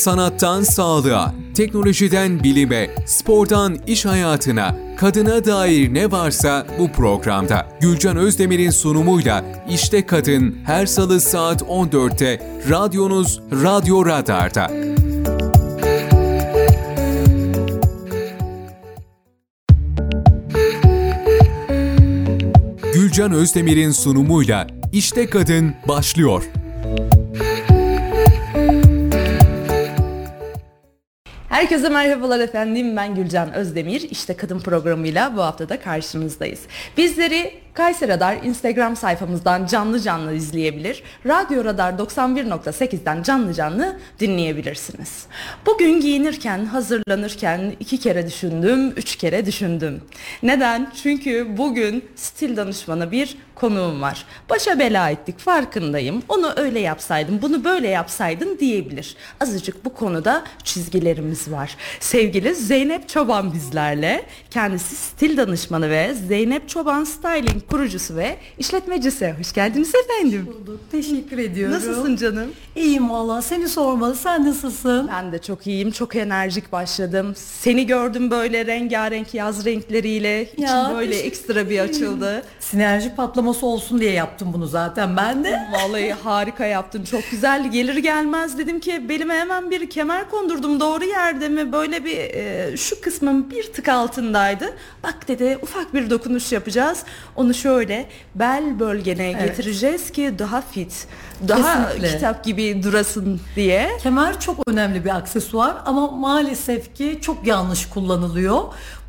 Sanattan sağlığa, teknolojiden bilime, spordan iş hayatına, kadına dair ne varsa bu programda. Gülcan Özdemir'in sunumuyla İşte Kadın her salı saat 14'te radyonuz Radyo Radar'da. Gülcan Özdemir'in sunumuyla İşte Kadın başlıyor. Herkese merhabalar efendim. Ben Gülcan Özdemir. İşte Kadın programıyla bu hafta da karşınızdayız. Bizleri Kayseri Radar Instagram sayfamızdan canlı canlı izleyebilir. Radyo Radar 91.8'den canlı canlı dinleyebilirsiniz. Bugün giyinirken, hazırlanırken iki kere düşündüm, üç kere düşündüm. Neden? Çünkü bugün stil danışmanı bir konuğum var. Başa bela ettik farkındayım. Onu öyle yapsaydım, bunu böyle yapsaydın diyebilir. Azıcık bu konuda çizgilerimiz var. Sevgili Zeynep Çoban bizlerle. Kendisi stil danışmanı ve Zeynep Çoban Styling kurucusu ve işletmecisi. Hoş geldiniz efendim. Bulduk. Teşekkür ediyorum. Nasılsın canım? İyiyim valla. Seni sormalı. Sen nasılsın? Ben de çok iyiyim. Çok enerjik başladım. Seni gördüm böyle rengarenk yaz renkleriyle. İçim Ya, böyle ekstra bir açıldı. Sinerji patlaması olsun diye yaptım bunu zaten ben de. Vallahi harika yaptın. Çok güzel. Gelir gelmez dedim ki belime hemen bir kemer kondurdum. Doğru yerde mi? Böyle bir e, şu kısmın bir tık altındaydı. Bak dedi ufak bir dokunuş yapacağız. Onu şöyle bel bölgene Evet. getireceğiz ki daha fit, daha Kesinlikle. kitap gibi durasın diye. Kemer çok önemli bir aksesuar ama maalesef ki çok yanlış kullanılıyor.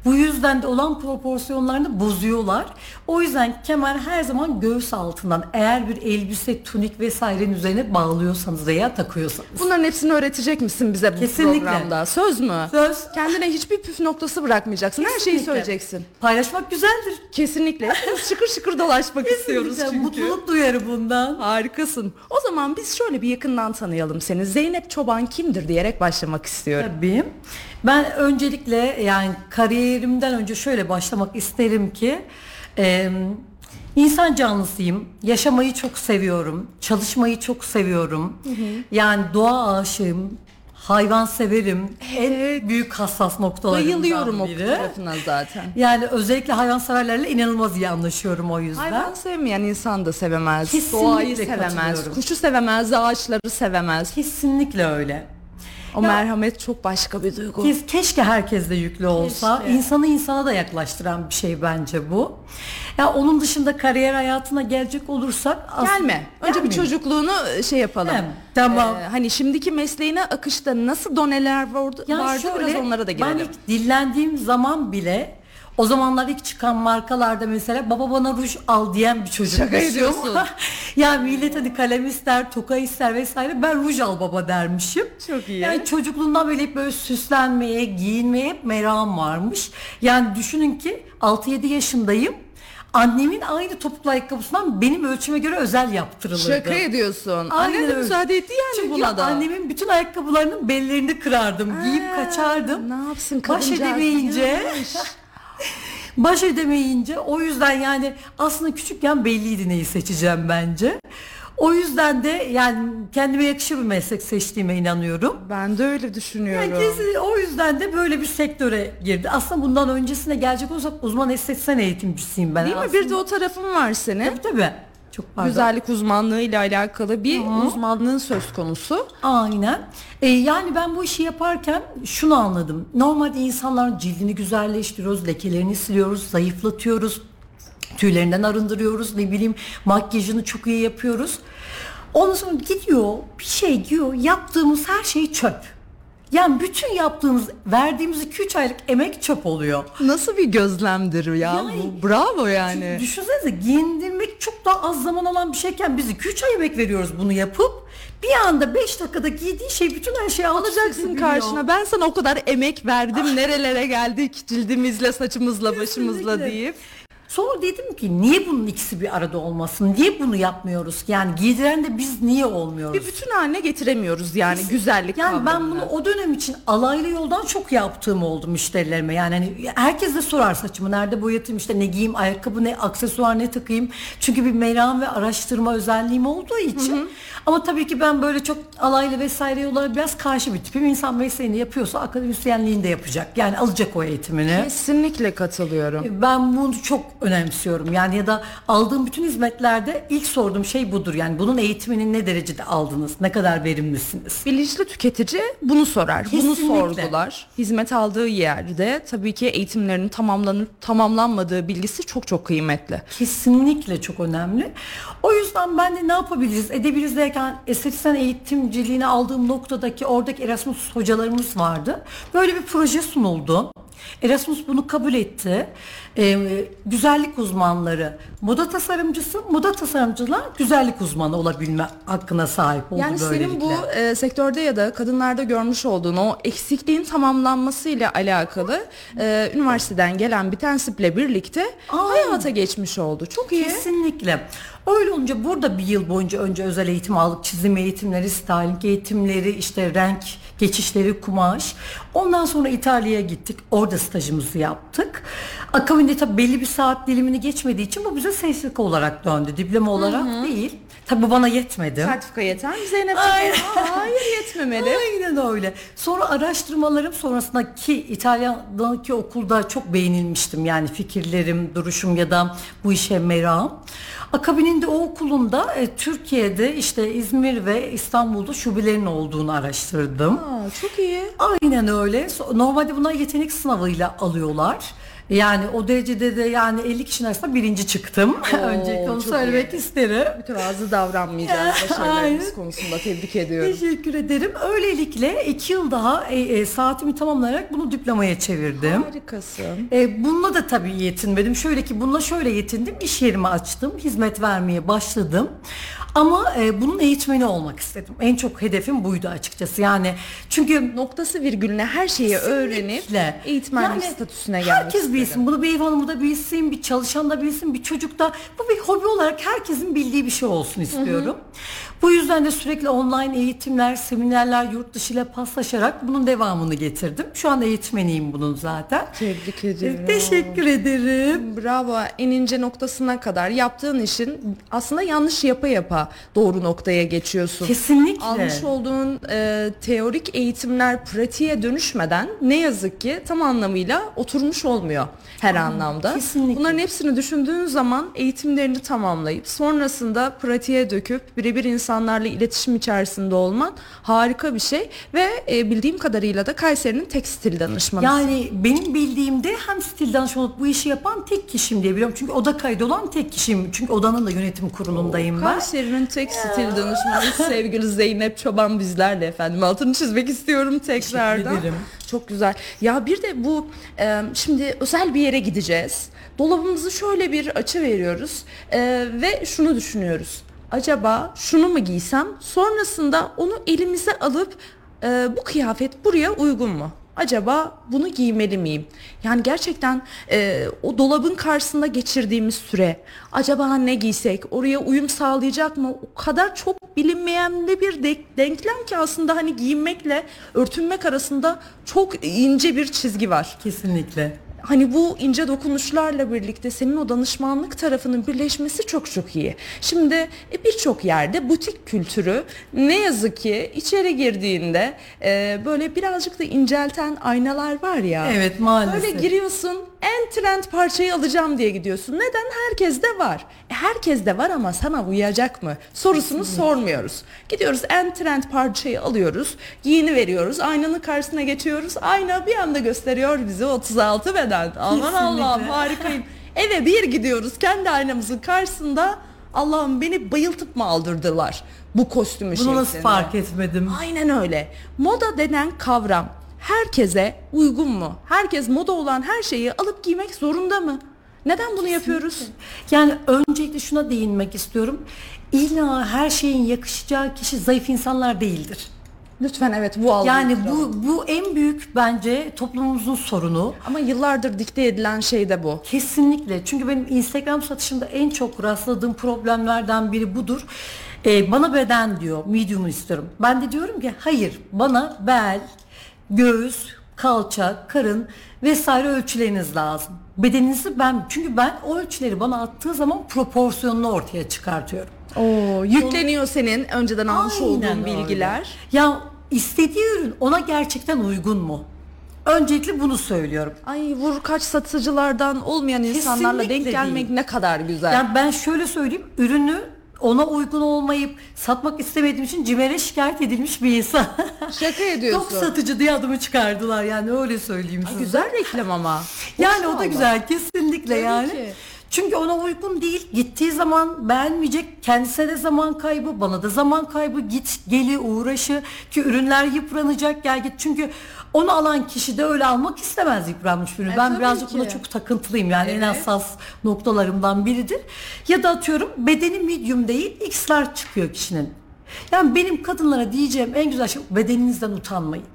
Bu yüzden de olan proporsiyonlarını bozuyorlar. O yüzden kemer her zaman göğüs altından eğer bir elbise, tunik vesairenin üzerine bağlıyorsanız veya takıyorsanız. Bunların hepsini öğretecek misin bize bu Kesinlikle. programda? Söz mü? Söz. Kendine hiçbir püf noktası bırakmayacaksın. Her şeyi Kesinlikle. söyleyeceksin. Paylaşmak güzeldir. Kesinlikle. Şıkır şıkır dolaşmak istiyoruz Kesinlikle. çünkü. Mutluluk duyarı bundan. Harikasın. O zaman biz şöyle bir yakından tanıyalım seni. Zeynep Çoban kimdir diyerek başlamak istiyorum. Tabii. Ben öncelikle yani kariyerimden önce şöyle başlamak isterim ki e, insan canlısıyım. Yaşamayı çok seviyorum. Çalışmayı çok seviyorum. Yani doğa aşığım. Hayvan severim. En büyük hassas noktalarımdan Bayılıyorum o biri. fotoğrafına zaten. Yani özellikle hayvanseverlerle inanılmaz iyi anlaşıyorum o yüzden. Hayvan sevmeyen insan da sevemez. Kesinlikle Doğayı sevemez. Kuşu sevemez. Ağaçları sevemez. Kesinlikle öyle. O merhamet çok başka bir duygu. Kes- keşke herkes de yüklü olsa. Keşke. İnsanı insana da yaklaştıran bir şey bence bu. Ya onun dışında kariyer hayatına gelecek olursak Gelme. Önce bir Gelmeyeyim. çocukluğunu şey yapalım. Hem, tamam. Ee, hani şimdiki mesleğine akışta nasıl doneler vardı, Ya vardı şöyle, biraz onlara da Ben girelim. ilk dillendiğim zaman bile o zamanlar ilk çıkan markalarda mesela baba bana ruj al diyen bir çocuk. Şaka ediyorsun. ya millet hani kalem ister, toka ister vesaire ben ruj al baba dermişim. Çok iyi. Yani çocukluğumdan beri hep böyle süslenmeye, giyinmeye hep merakım varmış. Yani düşünün ki 6-7 yaşındayım. Annemin aynı topuklu ayakkabısından benim ölçüme göre özel yaptırılırdı. Şaka ediyorsun. Annen de müsaade etti yani Çünkü buna da. annemin bütün ayakkabılarının bellerini kırardım. giyip kaçardım. Ne yapsın Baş kadıncağız? edemeyince. baş edemeyince o yüzden yani aslında küçükken belliydi neyi seçeceğim bence. O yüzden de yani kendime yakışır bir meslek seçtiğime inanıyorum. Ben de öyle düşünüyorum. Yani kesin o yüzden de böyle bir sektöre girdi. Aslında bundan öncesine gelecek olsak uzman estetisyen eğitimcisiyim ben Değil mi? aslında. Bir de o tarafın var senin. Tabii tabii. Çok pardon. Güzellik uzmanlığı ile alakalı bir uzmanlığın söz konusu. Aynen. Ee, yani ben bu işi yaparken şunu anladım. Normalde insanların cildini güzelleştiriyoruz, lekelerini siliyoruz, zayıflatıyoruz, tüylerinden arındırıyoruz, ne bileyim makyajını çok iyi yapıyoruz. Ondan sonra gidiyor, bir şey giyiyor, yaptığımız her şey çöp. Yani bütün yaptığımız, verdiğimiz 2-3 aylık emek çöp oluyor. Nasıl bir gözlemdir ya? Yani- Bu bravo yani. Düşünsenize giyindirmek çok daha az zaman alan bir şeyken biz 2-3 ay emek veriyoruz bunu yapıp bir anda 5 dakikada giydiği şey bütün her şeyi Alacaksın karşına. Ben sana o kadar emek verdim. Nerelere geldik cildimizle, saçımızla, başımızla deyip. Sonra dedim ki niye bunun ikisi bir arada olmasın? Niye bunu yapmıyoruz? Yani giydiren de biz niye olmuyoruz? Bir bütün haline getiremiyoruz yani güzellik Yani ben kavramını. bunu o dönem için alaylı yoldan çok yaptığım oldu müşterilerime. Yani hani herkes de sorar saçımı nerede boyatayım işte ne giyeyim ayakkabı ne aksesuar ne takayım. Çünkü bir meram ve araştırma özelliğim olduğu için Ama tabii ki ben böyle çok alaylı vesaire olarak biraz karşı bir tipim. İnsan mesleğini yapıyorsa akademisyenliğini de yapacak. Yani alacak o eğitimini. Kesinlikle katılıyorum. Ben bunu çok önemsiyorum. Yani ya da aldığım bütün hizmetlerde ilk sorduğum şey budur. Yani bunun eğitimini ne derecede aldınız? Ne kadar verimlisiniz? Bilinçli tüketici bunu sorar, bunu Kesinlikle. sorgular. Hizmet aldığı yerde tabii ki eğitimlerinin tamamlanıp tamamlanmadığı bilgisi çok çok kıymetli. Kesinlikle çok önemli. O yüzden ben de ne yapabiliriz? Edebiliriz derken estetisyen eğitimciliğini aldığım noktadaki oradaki Erasmus hocalarımız vardı. Böyle bir proje sunuldu. Erasmus bunu kabul etti. Ee, güzellik uzmanları, moda tasarımcısı, moda tasarımcılar güzellik uzmanı olabilme hakkına sahip oldu Yani böylelikle. senin bu e, sektörde ya da kadınlarda görmüş olduğun o eksikliğin tamamlanması ile alakalı e, üniversiteden gelen bir tensiple birlikte hayata geçmiş oldu. Çok iyi. Kesinlikle. Öyle olunca burada bir yıl boyunca önce özel eğitim aldık. Çizim eğitimleri, styling eğitimleri, işte renk geçişleri, kumaş. Ondan sonra İtalya'ya gittik. Orada stajımızı yaptık. Akabinde tabii belli bir saat dilimini geçmediği için bu bize sertifika olarak döndü. Diploma olarak değil. Tabii bu bana yetmedi. Sertifika yeter mi Zeynep? Aynen. Hayır yetmemeli. Aynen öyle. Sonra araştırmalarım sonrasında ki İtalya'daki okulda çok beğenilmiştim. Yani fikirlerim, duruşum ya da bu işe merakım. Akabininde o okulunda e, Türkiye'de işte İzmir ve İstanbul'da şubelerin olduğunu araştırdım. Aa, çok iyi. Aynen öyle. Normalde bunlar yetenek sınavıyla alıyorlar. Yani o derecede de yani 50 kişinin arasında birinci çıktım. Öncelikle onu söylemek isterim. Mütevazı davranmayacağız başarılarımız konusunda tebrik ediyorum. Teşekkür ederim. Öylelikle iki yıl daha e, e, saatimi tamamlayarak bunu diplomaya çevirdim. Harikasın. E, bununla da tabii yetinmedim. Şöyle ki bununla şöyle yetindim. İş yerimi açtım. Hizmet vermeye başladım. Ama e, bunun eğitmeni olmak istedim. En çok hedefim buydu açıkçası. Yani çünkü Noktası virgülüne her şeyi öğrenip eğitmenlik Yani statüsüne gelmek Herkes istedim. Bilsin. Bunu bir ev hanımı da bilsin, bir çalışan da bilsin, bir çocuk da. Bu bir hobi olarak herkesin bildiği bir şey olsun istiyorum. Bu yüzden de sürekli online eğitimler, seminerler, yurt dışı ile paslaşarak bunun devamını getirdim. Şu an eğitmeniyim bunun zaten. Tebrik ediyorum. Teşekkür ederim. Bravo. En ince noktasına kadar yaptığın işin aslında yanlış yapa yapa doğru noktaya geçiyorsun. Kesinlikle. Almış olduğun e, teorik eğitimler pratiğe dönüşmeden ne yazık ki tam anlamıyla oturmuş olmuyor her anlamda. kesinlikle. Bunların hepsini düşündüğün zaman eğitimlerini tamamlayıp sonrasında pratiğe döküp birebir insanlarla iletişim içerisinde olman harika bir şey ve e, bildiğim kadarıyla da Kayseri'nin tekstil danışmanısın. Yani benim bildiğimde hem stil danışmanı olup bu işi yapan tek kişiyim diye biliyorum. Çünkü oda kaydı olan tek kişiyim. Çünkü odanın da yönetim kurulundayım ben. Kayseri'nin tek stil danışmanı sevgili Zeynep Çoban bizlerle efendim. Altını çizmek istiyorum tekrardan. ederim. Çok güzel. Ya bir de bu e, şimdi özel bir yere gideceğiz. Dolabımızı şöyle bir açı veriyoruz e, ve şunu düşünüyoruz. Acaba şunu mu giysem? Sonrasında onu elimize alıp e, bu kıyafet buraya uygun mu? Acaba bunu giymeli miyim? Yani gerçekten e, o dolabın karşısında geçirdiğimiz süre acaba ne giysek oraya uyum sağlayacak mı? O kadar çok bilinmeyenli bir de- denklem ki aslında hani giyinmekle örtünmek arasında çok ince bir çizgi var. Kesinlikle. Hani bu ince dokunuşlarla birlikte senin o danışmanlık tarafının birleşmesi çok çok iyi. Şimdi e, birçok yerde butik kültürü ne yazık ki içeri girdiğinde e, böyle birazcık da incelten aynalar var ya. Evet, maalesef. Böyle giriyorsun en trend parçayı alacağım diye gidiyorsun. Neden? Herkes de var. E, herkes de var ama sana uyacak mı? Sorusunu sormuyoruz. Gidiyoruz en trend parçayı alıyoruz. Giyini veriyoruz. Aynanın karşısına geçiyoruz. Ayna bir anda gösteriyor bizi 36 beden. Aman Kesinlikle. Allah'ım harikayım. Eve bir gidiyoruz kendi aynamızın karşısında. Allah'ım beni bayıltıp mı aldırdılar bu kostümü Bunu nasıl fark etmedim? Aynen öyle. Moda denen kavram herkese uygun mu? Herkes moda olan her şeyi alıp giymek zorunda mı? Neden bunu yapıyoruz? Yani öncelikle şuna değinmek istiyorum. İlla her şeyin yakışacağı kişi zayıf insanlar değildir. Lütfen evet bu algıyı Yani bu bu en büyük bence toplumumuzun sorunu. ama yıllardır dikte edilen şey de bu. Kesinlikle. Çünkü benim Instagram satışımda en çok rastladığım problemlerden biri budur. Ee, bana beden diyor, medium'u istiyorum. Ben de diyorum ki hayır, bana bel, göğüs, kalça, karın vesaire ölçüleriniz lazım. Bedeninizi ben çünkü ben o ölçüleri bana attığı zaman proporsiyonunu ortaya çıkartıyorum. Oo, yükleniyor senin önceden almış olduğun öyle. bilgiler. Ya istediği ürün ona gerçekten uygun mu? Öncelikle bunu söylüyorum. Ay vur kaç satıcılardan olmayan insanlarla denk Kesinlikle gelmek değil. ne kadar güzel. Yani ben şöyle söyleyeyim ürünü ona uygun olmayıp satmak istemediğim için CİMER'e şikayet edilmiş bir insan. Şaka ediyorsun. Yok satıcı diye adımı çıkardılar yani öyle söyleyeyim size. Güzel reklam ama. Yani o da güzel kesinlikle Tabii yani. ki. Çünkü ona uygun değil. Gittiği zaman beğenmeyecek. Kendisine de zaman kaybı, bana da zaman kaybı. Git geli uğraşı ki ürünler yıpranacak gel git. Çünkü onu alan kişi de öyle almak istemez yıpranmış ürünü. E, ben birazcık ki. buna çok takıntılıyım. Yani en Evet. hassas noktalarımdan biridir. Ya da atıyorum bedeni medium değil X'ler çıkıyor kişinin. Yani benim kadınlara diyeceğim en güzel şey bedeninizden utanmayın.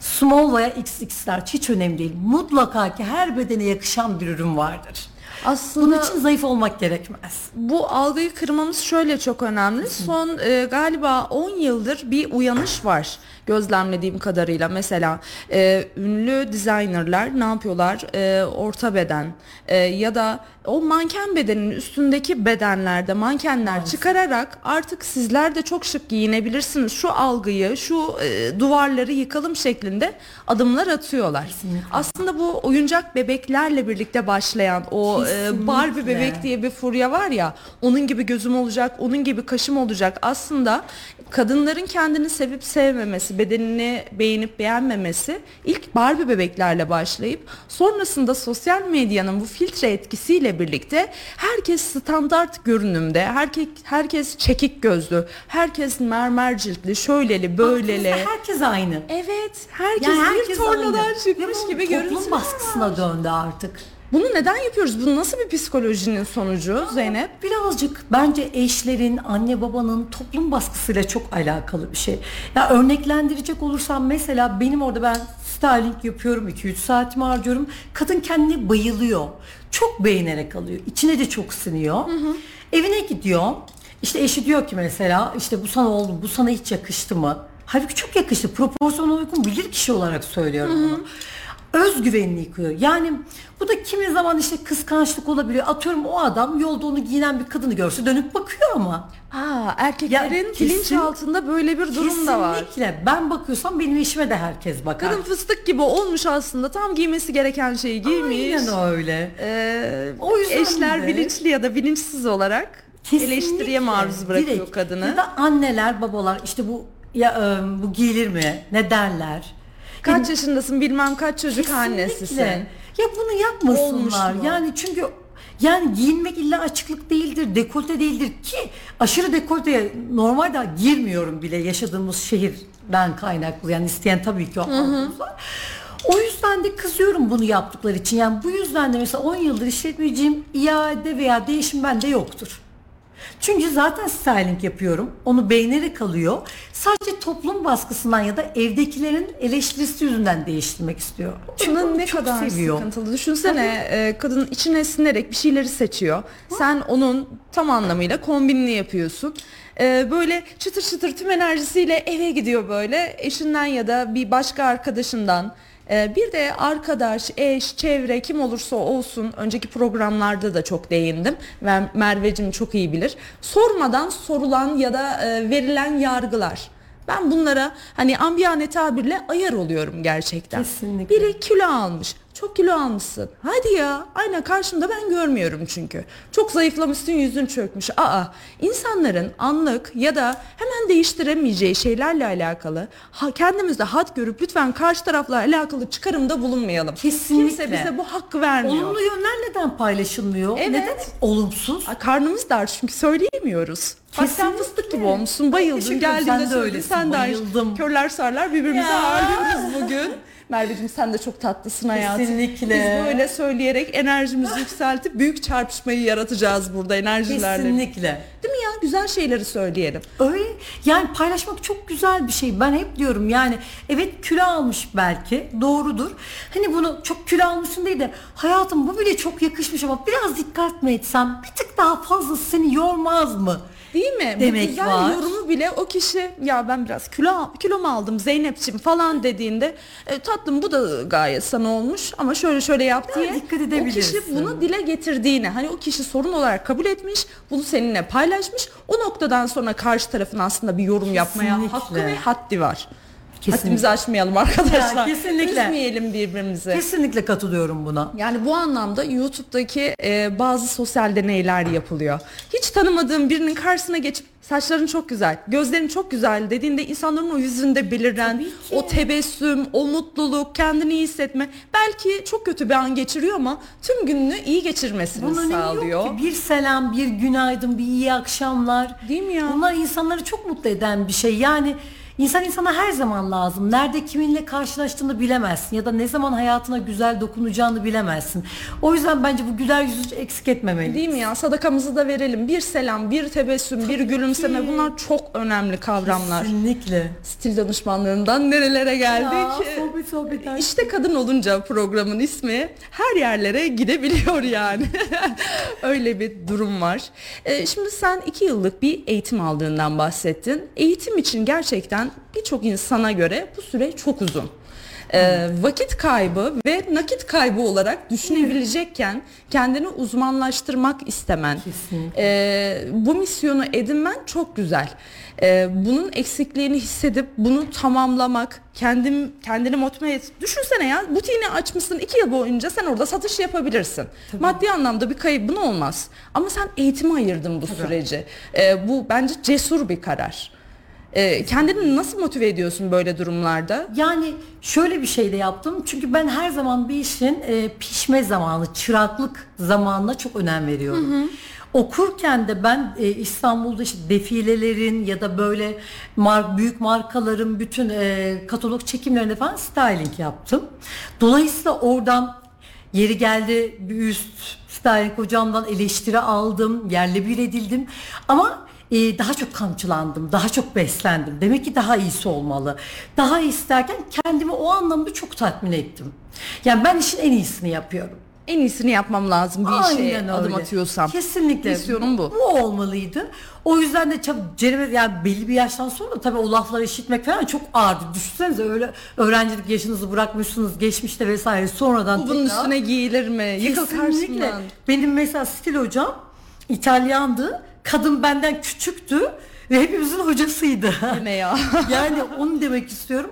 Small veya XX'ler hiç önemli değil. Mutlaka ki her bedene yakışan bir ürün vardır. Aslında Bunun için zayıf olmak gerekmez. bu algıyı kırmamız şöyle çok önemli. Son e, galiba 10 yıldır bir uyanış var gözlemlediğim kadarıyla. Mesela e, ünlü designerlar ne yapıyorlar? E, orta beden e, ya da o manken bedenin üstündeki bedenlerde mankenler çıkararak artık sizler de çok şık giyinebilirsiniz. Şu algıyı, şu e, duvarları yıkalım şeklinde adımlar atıyorlar. Aslında bu oyuncak bebeklerle birlikte başlayan o e, Barbie Kesinlikle. bebek diye bir furya var ya onun gibi gözüm olacak onun gibi kaşım olacak aslında kadınların kendini sevip sevmemesi bedenini beğenip beğenmemesi ilk Barbie bebeklerle başlayıp sonrasında sosyal medyanın bu filtre etkisiyle birlikte herkes standart görünümde herkes herkes çekik gözlü herkes mermer ciltli şöyleli böyleli Baktığınızda herkes aynı. evet herkes, Yani bir herkes tornadan aynı. çıkmış gibi Toplum görüntüler baskısına var. döndü artık. Bunu neden yapıyoruz? Bu nasıl bir psikolojinin sonucu Zeynep? Birazcık bence eşlerin, anne babanın toplum baskısıyla çok alakalı bir şey. Ya örneklendirecek olursam mesela benim orada ben styling yapıyorum 2-3 saatimi harcıyorum. Kadın kendine bayılıyor. Çok beğenerek alıyor. İçine de çok siniyor. Evine gidiyor. İşte eşi diyor ki mesela işte bu sana oldu, bu sana hiç yakıştı mı? Halbuki çok yakıştı. Proporsiyona uygun bilir kişi olarak söylüyorum bunu özgüvenini yıkıyor. Yani bu da kimi zaman işte kıskançlık olabiliyor. Atıyorum o adam yolda onu giyinen bir kadını görse dönüp bakıyor ama. Aa, erkeklerin Ya, kesin- bilinç altında böyle bir durum da var. Kesinlikle. Ben bakıyorsam benim eşime de herkes bakar. Kadın fıstık gibi olmuş aslında. Tam giymesi gereken şeyi giymiş. Aynen öyle. Ee, O yüzden eşler de- bilinçli ya da bilinçsiz olarak Kesinlikle. eleştiriye maruz bırakıyor Direkt. kadını. Ya da anneler, babalar işte bu ya e, bu giyilir mi? Ne derler? Kaç yaşındasın bilmem kaç çocuk Kesinlikle. annesisin. Ya bunu yapmasınlar. Olmuş mu? Yani çünkü yani giyinmek illa açıklık değildir, dekolte değildir ki aşırı dekolteye normalde girmiyorum bile yaşadığımız şehirden kaynaklı. Yani isteyen tabii ki o var. O yüzden de kızıyorum bunu yaptıkları için. Yani bu yüzden de mesela 10 yıldır işletmeciyim iade veya değişim bende yoktur. Çünkü zaten styling yapıyorum. Onu beğenerek alıyor. Sadece toplum baskısından ya da evdekilerin eleştirisi yüzünden değiştirmek istiyor. Kadın onu ne çok kadar seviyor. sıkıntılı. Düşünsene e, kadın içine sinerek bir şeyleri seçiyor. Sen onun tam anlamıyla kombinini yapıyorsun. E, böyle çıtır çıtır tüm enerjisiyle eve gidiyor böyle. Eşinden ya da bir başka arkadaşından. E, bir de arkadaş, eş, çevre kim olursa olsun önceki programlarda da çok değindim ve Merveciğim çok iyi bilir. Sormadan sorulan ya da e, verilen yargılar. Ben bunlara hani ambiyane tabirle ayar oluyorum gerçekten. Kesinlikle. Biri kilo almış. Çok kilo almışsın. Hadi ya. Aynen karşımda ben görmüyorum çünkü. Çok zayıflamışsın yüzün çökmüş. Aa insanların anlık ya da hemen değiştiremeyeceği şeylerle alakalı ha, kendimizde had görüp lütfen karşı tarafla alakalı çıkarımda bulunmayalım. Kesinlikle. Kimse bize bu hakkı vermiyor. Olumlu yönler neden paylaşılmıyor? Evet. Neden olumsuz? Aa, Karnımız dar çünkü söyleyemiyoruz. Bak Kesinlikle. fıstık gibi olmuşsun bayıldın geldiğinde sen de söyledin öylesin, sen de bayıldım. Körler sarlar birbirimizi Ya. ağırlıyoruz bugün. Merveciğim sen de çok tatlısın hayatım. Kesinlikle. Biz böyle söyleyerek enerjimizi yükseltip büyük çarpışmayı yaratacağız burada enerjilerle. Kesinlikle. Değil mi ya? Güzel şeyleri söyleyelim. Öyle yani paylaşmak çok güzel bir şey. Ben hep diyorum yani evet kilo almış belki doğrudur. Hani bunu çok kilo almışsın değil de hayatım bu bile çok yakışmış ama biraz dikkat mi etsem bir tık daha fazla seni yormaz mı? Değil mi? Demek Bu güzel var. yorumu bile o kişi ya ben biraz kilo kilo mu aldım Zeynep'ciğim falan dediğinde e, tatlım bu da gayet sana olmuş ama şöyle şöyle yap Ya, diye dikkat o kişi bunu dile getirdiğini hani o kişi sorun olarak kabul etmiş bunu seninle paylaşmış o noktadan sonra karşı tarafın aslında bir yorum yapmaya Kesinlikle. hakkı ve haddi var. Kesinlikle. Haddimizi aşmayalım arkadaşlar. Ya, kesinlikle. Üzmeyelim birbirimizi. Kesinlikle katılıyorum buna. Yani bu anlamda YouTube'daki e, bazı sosyal deneyler yapılıyor. Hiç tanımadığın birinin karşısına geçip saçların çok güzel, gözlerin çok güzel dediğinde insanların o yüzünde beliren o tebessüm, o mutluluk, kendini iyi hissetme belki çok kötü bir an geçiriyor ama tüm gününü iyi geçirmesini Bunun sağlıyor. yok ki. Bir selam, bir günaydın, bir iyi akşamlar. Değil mi ya? Bunlar insanları çok mutlu eden bir şey. Yani insan insana her zaman lazım. Nerede kiminle karşılaştığını bilemezsin ya da ne zaman hayatına güzel dokunacağını bilemezsin. O yüzden bence bu güler yüzü eksik etmemeli. Değil mi ya? Sadakamızı da verelim. Bir selam, bir tebessüm, bir gülümseme ki. bunlar çok önemli kavramlar. Kesinlikle. Stil danışmanlarından nerelere geldik? Ya, sohbet sohbet. İşte kadın olunca programın ismi her yerlere gidebiliyor yani. Öyle bir durum var. Ee, şimdi sen iki yıllık bir eğitim aldığından bahsettin. Eğitim için gerçekten birçok insana göre bu süre çok uzun. Ee, vakit kaybı ve nakit kaybı olarak düşünebilecekken kendini uzmanlaştırmak istemen, Kesinlikle. ee, bu misyonu edinmen çok güzel. Ee, bunun eksikliğini hissedip bunu tamamlamak, kendim kendini motive et. Düşünsene ya butiğini açmışsın iki yıl boyunca sen orada satış yapabilirsin. Maddi anlamda bir kaybın olmaz. Ama sen eğitime ayırdın bu süreci. Ee, bu bence cesur bir karar. Ee, kendini nasıl motive ediyorsun böyle durumlarda? Yani şöyle bir şey de yaptım. Çünkü ben her zaman bir işin e, pişme zamanı, çıraklık zamanına çok önem veriyorum. Okurken de ben e, İstanbul'da işte defilelerin ya da böyle mar- büyük markaların bütün e, katalog çekimlerinde falan styling yaptım. Dolayısıyla oradan yeri geldi bir üst styling hocamdan eleştiri aldım, yerle bir edildim. Ama e, daha çok kamçılandım, daha çok beslendim. Demek ki daha iyisi olmalı. Daha isterken kendimi o anlamda çok tatmin ettim. Yani ben işin en iyisini yapıyorum. En iyisini yapmam lazım bir Aynen adım öyle. atıyorsam. Kesinlikle. Misyonum bu. Bu olmalıydı. O yüzden de Cereme yani belli bir yaştan sonra tabii o lafları işitmek falan çok ağırdı. Düşünsenize öyle öğrencilik yaşınızı bırakmışsınız geçmişte vesaire sonradan Bu bunun tekrar- üstüne giyilir mi? Yıkıl Kesinlikle. karşımdan. Benim mesela stil hocam İtalyandı. Kadın benden küçüktü ve hepimizin hocasıydı. Ne ya? yani onu demek istiyorum.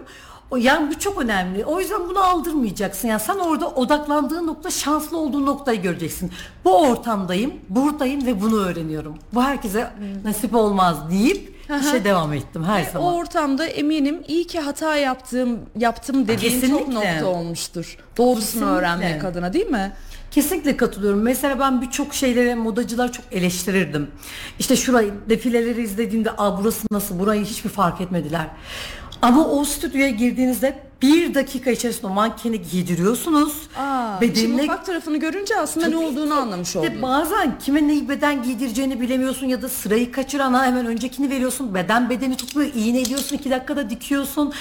O, yani bu çok önemli. O yüzden bunu aldırmayacaksın. Yani sen orada odaklandığın nokta şanslı olduğun noktayı göreceksin. Bu ortamdayım, buradayım ve bunu öğreniyorum. Bu herkese nasip olmaz deyip işe devam ettim her O zaman. ortamda eminim iyi ki hata yaptığım yaptım dediğin çok Kesinlikle. nokta olmuştur. Doğrusunu Kesinlikle. öğrenmek adına değil mi? Kesinlikle katılıyorum. Mesela ben birçok şeylere modacılar çok eleştirirdim. İşte şurayı defileleri izlediğimde Aa, burası nasıl burayı hiçbir fark etmediler. Ama o stüdyoya girdiğinizde bir dakika içerisinde o mankeni giydiriyorsunuz. Aa, bedenine mutfak tarafını görünce aslında ne olduğunu anlamış oldun. bazen kime neyi beden giydireceğini bilemiyorsun ya da sırayı kaçırana hemen öncekini veriyorsun. Beden bedeni tutmuyor. iğne ediyorsun. iki dakikada dikiyorsun.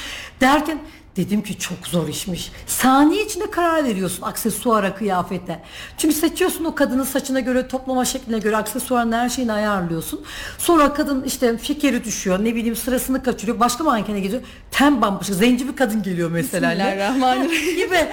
Derken dedim ki çok zor işmiş. Saniye içinde karar veriyorsun aksesuara, kıyafete. Çünkü seçiyorsun o kadının saçına göre, toplama şekline göre aksesuarın her şeyini ayarlıyorsun. Sonra kadın işte fikri düşüyor. Ne bileyim sırasını kaçırıyor. Başka mankene gidiyor. Ten bambaşka. Zenci bir kadın geliyor mesela. Bismillahirrahmanirrahim. gibi.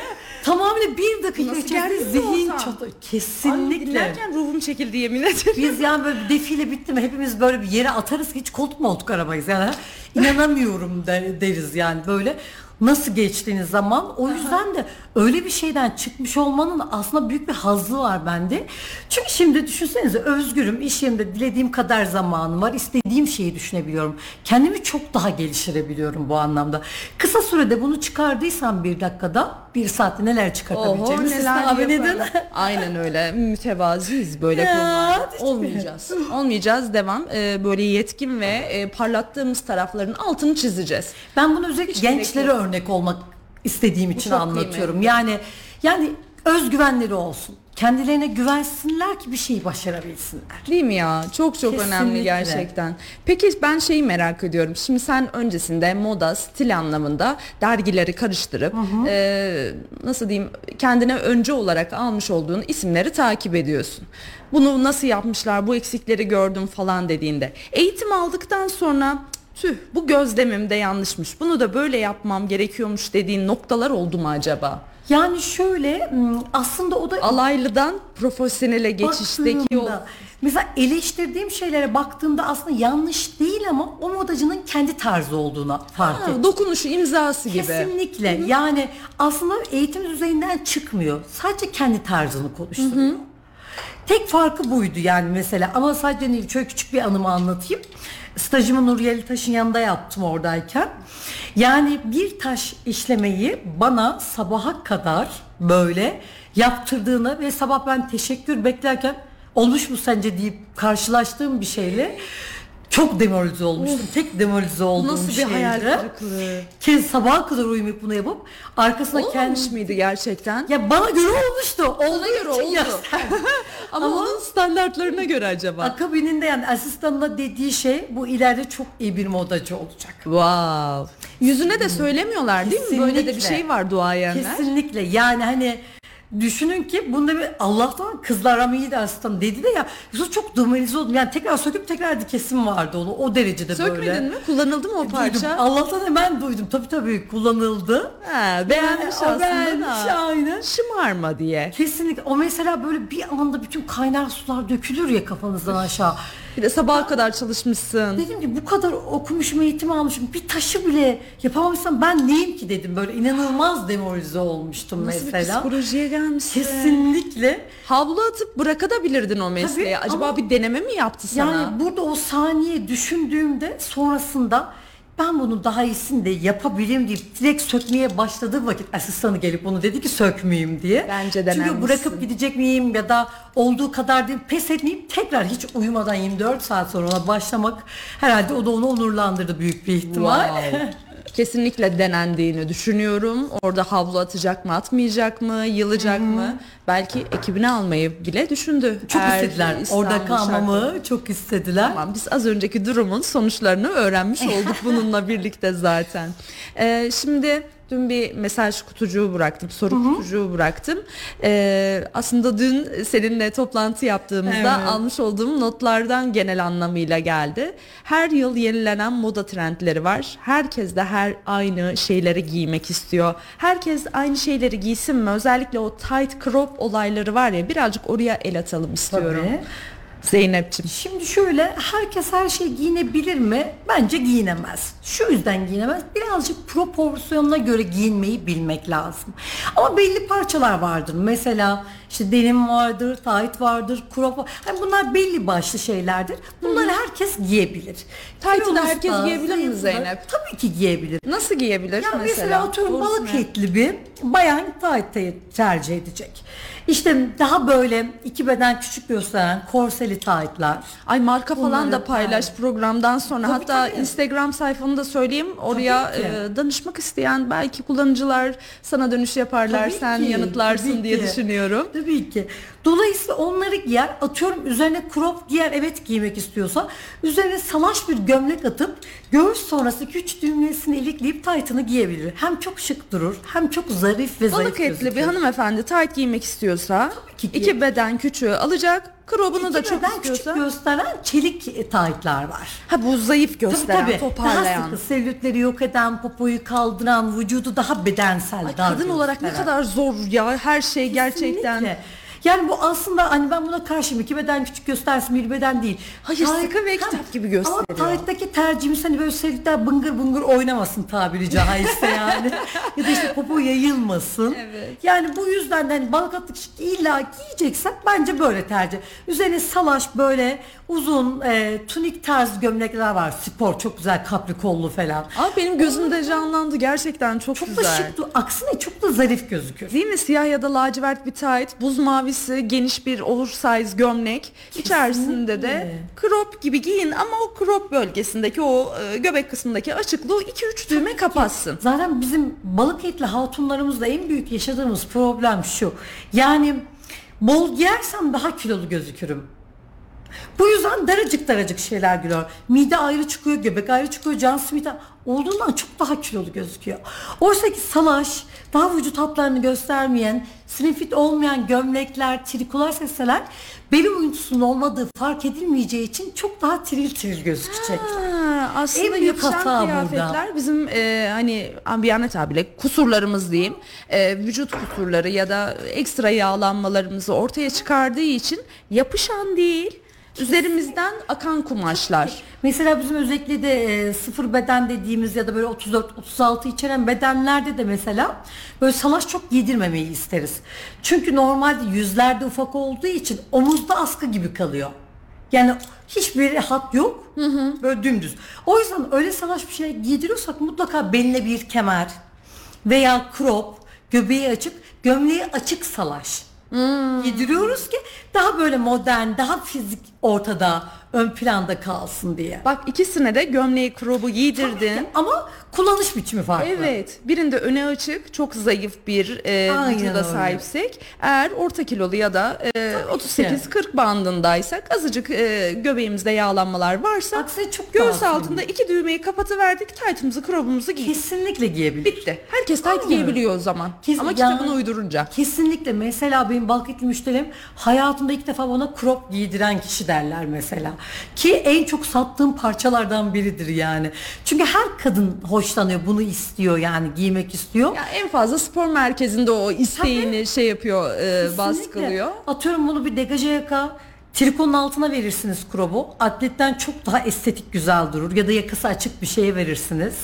Tamamıyla bir dakika Nasıl içerisinde zihin çatı. Ay, Kesinlikle. dinlerken ruhum çekildi yemin ederim. Biz yani böyle bir defile bitti mi hepimiz böyle bir yere atarız hiç koltuk moltuk aramayız yani inanamıyorum der- deriz yani böyle nasıl geçtiğiniz zaman? O yüzden de öyle bir şeyden çıkmış olmanın aslında büyük bir hazzı var bende. Çünkü şimdi düşünsenize özgürüm iş yerimde dilediğim kadar zamanım var istediğim şeyi düşünebiliyorum. Kendimi çok daha geliştirebiliyorum bu anlamda. Kısa sürede bunu çıkardıysam bir dakikada bir saatte neler çıkartabileceğimi siz tahmin edin. Aynen öyle. Mütevaziyiz böyle Ya, konularda. Olmayacağız. Olmayacağız devam. Ee, böyle yetkin ve e, parlattığımız tarafların altını çizeceğiz. Ben bunu özellikle Hiç gençlere örnek olmak istediğim için anlatıyorum. kıymetli. Yani yani özgüvenleri olsun. kendilerine güvensinler ki bir şeyi başarabilsinler. Değil mi ya? Çok çok önemli Kesinlikle. gerçekten. Peki ben şeyi merak ediyorum. Şimdi sen öncesinde moda, stil anlamında dergileri karıştırıp e, nasıl diyeyim kendine önce olarak almış olduğun isimleri takip ediyorsun. Bunu nasıl yapmışlar, bu eksikleri gördüm falan dediğinde. Eğitim aldıktan sonra tüh bu gözlemim de yanlışmış. Bunu da böyle yapmam gerekiyormuş dediğin noktalar oldu mu acaba? Yani şöyle aslında o da Alaylıdan profesyonele geçişteki baktığımda, Mesela eleştirdiğim şeylere baktığımda aslında yanlış değil ama o modacının kendi tarzı olduğuna fark ettim. Dokunuşu imzası gibi. Kesinlikle. Yani aslında eğitim düzeyinden çıkmıyor. Sadece kendi tarzını konuşturuyor. Tek farkı buydu yani mesela ama sadece değil şöyle küçük bir anımı anlatayım. Stajımı Nuriye Taş'ın yanında yaptım oradayken. Yani bir taş işlemeyi bana sabaha kadar böyle yaptırdığını ve sabah ben teşekkür beklerken olmuş mu sence deyip karşılaştığım bir şeyle çok demoralize olmuştum. Tek demoralize olduğum Nasıl bir hayal kırıklığı. Ki sabaha kadar uyumayıp bunu yapıp arkasına Olmamış kendi... mıydı gerçekten? Ya bana göre olmuştu. Olduğu göre oldu. Ama, Ama- onun standartlarına göre acaba. Akabininde yani asistanına dediği şey bu ileride çok iyi bir modacı olacak. Wow. Yüzüne de söylemiyorlar değil mi? Böyle de bir şey var duayenler. Kesinlikle yani hani düşünün ki bunda bir Allah'tan kızlar ama iyi de asistan dedi de ya Yusuf çok demoralize oldum. Yani tekrar söküp tekrar dikesim vardı onu o derecede Sökmedin böyle. mi? Kullanıldı mı o Duydum. parça? Allah'tan hemen duydum. Tabii tabii kullanıldı. Ha, beğenmiş Yani aslında beğenmiş, da. aynen. Şımarma diye. Kesinlikle. O mesela böyle bir anda bütün kaynar sular dökülür ya kafanızdan aşağı. Bir de sabaha kadar çalışmışsın. Dedim ki bu kadar okumuşum, eğitim almışım. Bir taşı bile yapamamışsam ben neyim ki dedim. Böyle inanılmaz demoralize olmuştum Nasıl bir mesela. psikolojiye gelmişsin. Kesinlikle. Havlu atıp bırakabilirdin o mesleği. Tabii, Acaba ama- bir deneme mi yaptı sana? Yani burada o saniye düşündüğümde sonrasında ben bunu daha iyisini de yapabilirim deyip direkt sökmeye başladığı vakit asistanı gelip bunu dedi ki sökmeyeyim diye. Bence Çünkü denenmişsin. bırakıp gidecek miyim ya da olduğu kadar değil pes etmeyeyim tekrar hiç uyumadan 24 saat sonra ona başlamak herhalde o da onu onurlandırdı büyük bir ihtimal. Wow. Kesinlikle denendiğini düşünüyorum. Orada havlu atacak mı, atmayacak mı, yılacak mı? Belki ekibini almayı bile düşündü. Çok Eğer istediler. Orada kalmamı şartları- çok istediler. Tamam biz az önceki durumun sonuçlarını öğrenmiş olduk bununla birlikte zaten. Ee, şimdi dün bir mesaj kutucuğu bıraktım, soru kutucuğu bıraktım. Ee, aslında dün seninle toplantı yaptığımızda Evet. almış olduğum notlardan genel anlamıyla geldi. Her yıl yenilenen moda trendleri var. Herkes de her aynı şeyleri giymek istiyor. Herkes aynı şeyleri giysin mi? Özellikle o tight crop olayları var ya birazcık oraya el atalım istiyorum. Tabii. Zeynep'ciğim. Şimdi şöyle herkes her şey giyinebilir mi? Bence giyinemez. Şu yüzden giyinemez. Birazcık proporsiyonuna göre giyinmeyi bilmek lazım. Ama belli parçalar vardır. Mesela işte denim vardır, tight vardır, crop. Hani bunlar belli başlı şeylerdir. Bunları herkes giyebilir. Tight'ı da herkes giyebilir mi Zeynep? Tabii ki giyebilir. Nasıl giyebilir Ya mesela, mesela? atıyorum Doğrusu balık etli bir bayan te- tercih edecek. İşte daha böyle iki beden küçük gösteren korseli tight'lar. Ay marka falan Bunları da paylaş programdan sonra. Tabii, Hatta tabii. Instagram sayfanı da söyleyeyim. Oraya e, danışmak isteyen belki kullanıcılar sana dönüş yaparlar. Tabii sen ki, yanıtlarsın tabii diye ki. düşünüyorum. Tabii ki. Dolayısıyla onları giyer. Atıyorum üzerine crop giyer evet giymek istiyorsa. Üzerine salaş bir gömlek atıp göğüs sonrası güç düğmesini ilikleyip taytını giyebilir. Hem çok şık durur hem çok zarif ve zayıf Balık etli bir gözükür. hanımefendi tight giymek istiyorsa ki giyer. iki beden küçüğü alacak. Krobunu da çok istiyorsa. küçük gösteren çelik taytlar var. Ha bu zayıf gösteren, tabii. toparlayan. Daha sıkı selülitleri yok eden, popoyu kaldıran, vücudu daha bedensel. Ay, dar kadın olarak ne gösteren. kadar zor ya her şey gerçekten. Kesinlikle. Yani bu aslında hani ben buna karşıyım. İki beden küçük göstersin bir beden değil. Hayır, sıkı ve kitap gibi gösteriyor. Ama tight'taki tercihimiz hani böyle selülitler bıngır bıngır oynamasın tabiri caizse yani. ya da işte popo yayılmasın. Evet. Yani bu yüzden de hani balık atlık illa giyeceksen bence böyle tercih. Üzerine salaş böyle uzun e, tunik tarz gömlekler var. Spor çok güzel kapri kollu falan. Aa, benim gözümde canlandı gerçekten çok, Çok da güzel. şık, du- aksine çok da zarif gözükür. Değil mi? Siyah ya da lacivert bir tight, buz mavisi, geniş bir oversize gömlek. İçerisinde de crop gibi giyin ama o crop bölgesindeki o e, göbek kısmındaki açıklığı 2-3 düğme kapatsın. Zaten bizim balık etli hatunlarımızda en büyük yaşadığımız problem şu. Yani Bol giyersem daha kilolu gözükürüm. Bu yüzden daracık daracık şeyler giriyor. Mide ayrı çıkıyor, göbek ayrı çıkıyor, can simidi olduğundan çok daha kilolu gözüküyor. Oysa ki salaş, daha vücut hatlarını göstermeyen, slim fit olmayan gömlekler, trikolar seseler beli uyuntusunun olmadığı fark edilmeyeceği için çok daha tiril tiril gözükecek. Ha, aslında En büyük hata kıyafetler burada. bizim e, hani ambiyane tabirle kusurlarımız diyeyim. E, vücut kusurları ya da ekstra yağlanmalarımızı ortaya çıkardığı için yapışan değil üzerimizden akan kumaşlar. Mesela bizim özellikle de e, sıfır beden dediğimiz ya da böyle 34-36 içeren bedenlerde de mesela böyle salaş çok giydirmemeyi isteriz. Çünkü normalde yüzlerde ufak olduğu için omuzda askı gibi kalıyor. Yani hiçbir hat yok. Böyle dümdüz. O yüzden öyle salaş bir şey giydiriyorsak mutlaka beline bir kemer veya crop, göbeği açık, gömleği açık salaş. Giydiriyoruz ki daha böyle modern, daha fizik ortada, ön planda kalsın diye. Bak ikisine de gömleği krobu giydirdin. Ama kullanış biçimi farklı. Evet. Birinde öne açık, çok zayıf bir e, Aynen vücuda öyle. sahipsek, eğer orta kilolu ya da e, 38-40 bandındaysak, azıcık e, göbeğimizde yağlanmalar varsa, Aksine çok göğüs altında iki düğmeyi kapatıverdik, taytımızı, krobumuzu giydik. Kesinlikle giyebilir. Bitti. Herkes tayt Aynen. giyebiliyor o zaman. Kes- Ama yani- kitabını uydurunca. Kesinlikle. Mesela benim balketli müşterim hayatımda ilk defa bana crop giydiren kişi derler mesela. Ki en çok sattığım parçalardan biridir yani. Çünkü her kadın hoşlanıyor, bunu istiyor yani giymek istiyor. Ya en fazla spor merkezinde o isteğini şey yapıyor, e, Kesinlikle. baskılıyor. Atıyorum bunu bir degaje yaka trikonun altına verirsiniz krobu. Atletten çok daha estetik güzel durur. Ya da yakası açık bir şeye verirsiniz.